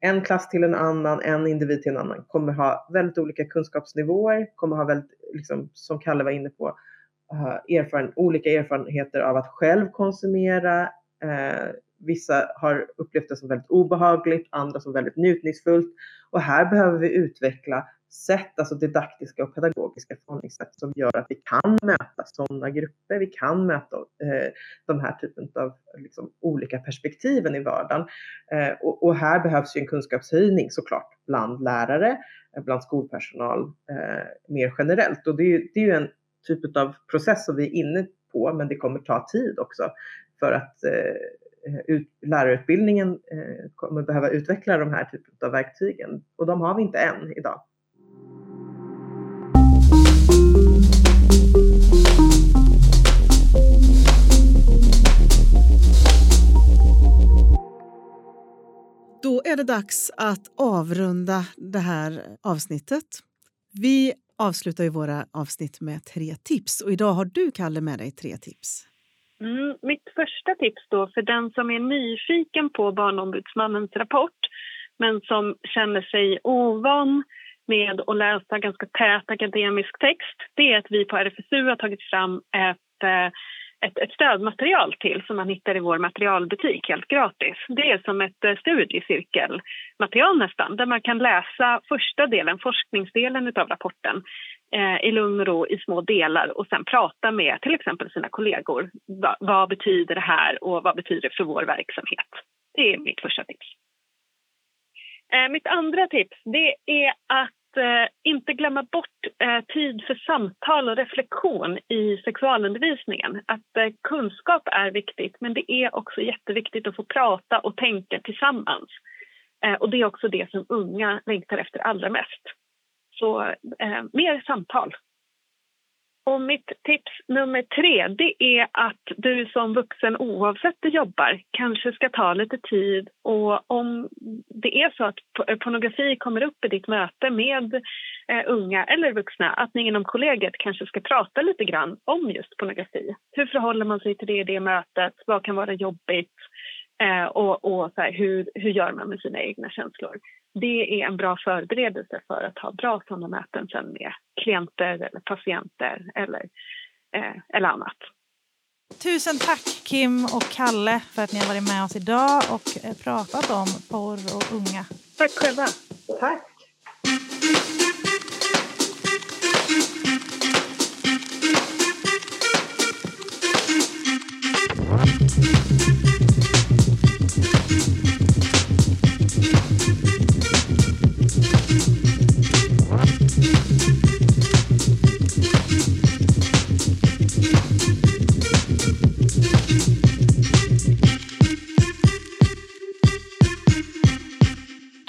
en klass till en annan, en individ till en annan kommer ha väldigt olika kunskapsnivåer, kommer ha väldigt, liksom, som Kalle var inne på, eh, erfaren, olika erfarenheter av att själv konsumera. Eh, vissa har upplevt det som väldigt obehagligt, andra som väldigt njutningsfullt. Och här behöver vi utveckla sätt, alltså didaktiska och pedagogiska förhållningssätt som gör att vi kan möta sådana grupper. Vi kan möta eh, de här typen av liksom, olika perspektiven i vardagen. Eh, och, och, här behövs ju en kunskapshöjning såklart bland lärare, eh, bland skolpersonal eh, mer generellt. Och det är, det är ju en typ av process som vi är inne på, men det kommer ta tid också för att eh, eh ut, lärarutbildningen eh, kommer behöva utveckla de här typen av verktygen och de har vi inte än idag. Då är det dags att avrunda det här avsnittet. Vi avslutar ju våra avsnitt med tre tips och idag har du, Kalle, med dig tre tips. Mm, mitt första tips då för den som är nyfiken på Barnombudsmannens rapport men som känner sig ovan med att läsa ganska tät akademisk text det är att vi på RFSU har tagit fram ett eh, ett, ett stödmaterial till som man hittar i vår materialbutik helt gratis. Det är som ett eh, studiecirkelmaterial nästan där man kan läsa första delen, forskningsdelen av rapporten eh, i lugn och ro i små delar och sen prata med till exempel sina kollegor. Va, vad betyder det här och vad betyder det för vår verksamhet? Det är mitt första tips. Eh, mitt andra tips det är att eh, inte glömma bort eh, tid för samtal och reflektion i sexualundervisningen. Att eh, kunskap är viktigt, men det är också jätteviktigt att få prata och tänka tillsammans. Eh, och det är också det som unga längtar efter allra mest. Så eh, mer samtal. Och mitt tips nummer tre det är att du som vuxen oavsett du jobbar kanske ska ta lite tid och om det är så att pornografi kommer upp i ditt möte med eh, unga eller vuxna att ni inom kollegiet kanske ska prata lite grann om just pornografi. Hur förhåller man sig till det i det mötet? Vad kan vara jobbigt? Eh, och och så här, hur, hur gör man med sina egna känslor? Det är en bra förberedelse för att ha bra sådana möten sen med klienter eller patienter eller, eh, eller annat. Tusen tack Kim och Kalle för att ni har varit med oss idag och eh, pratat om porr och unga. Tack själva. Tack.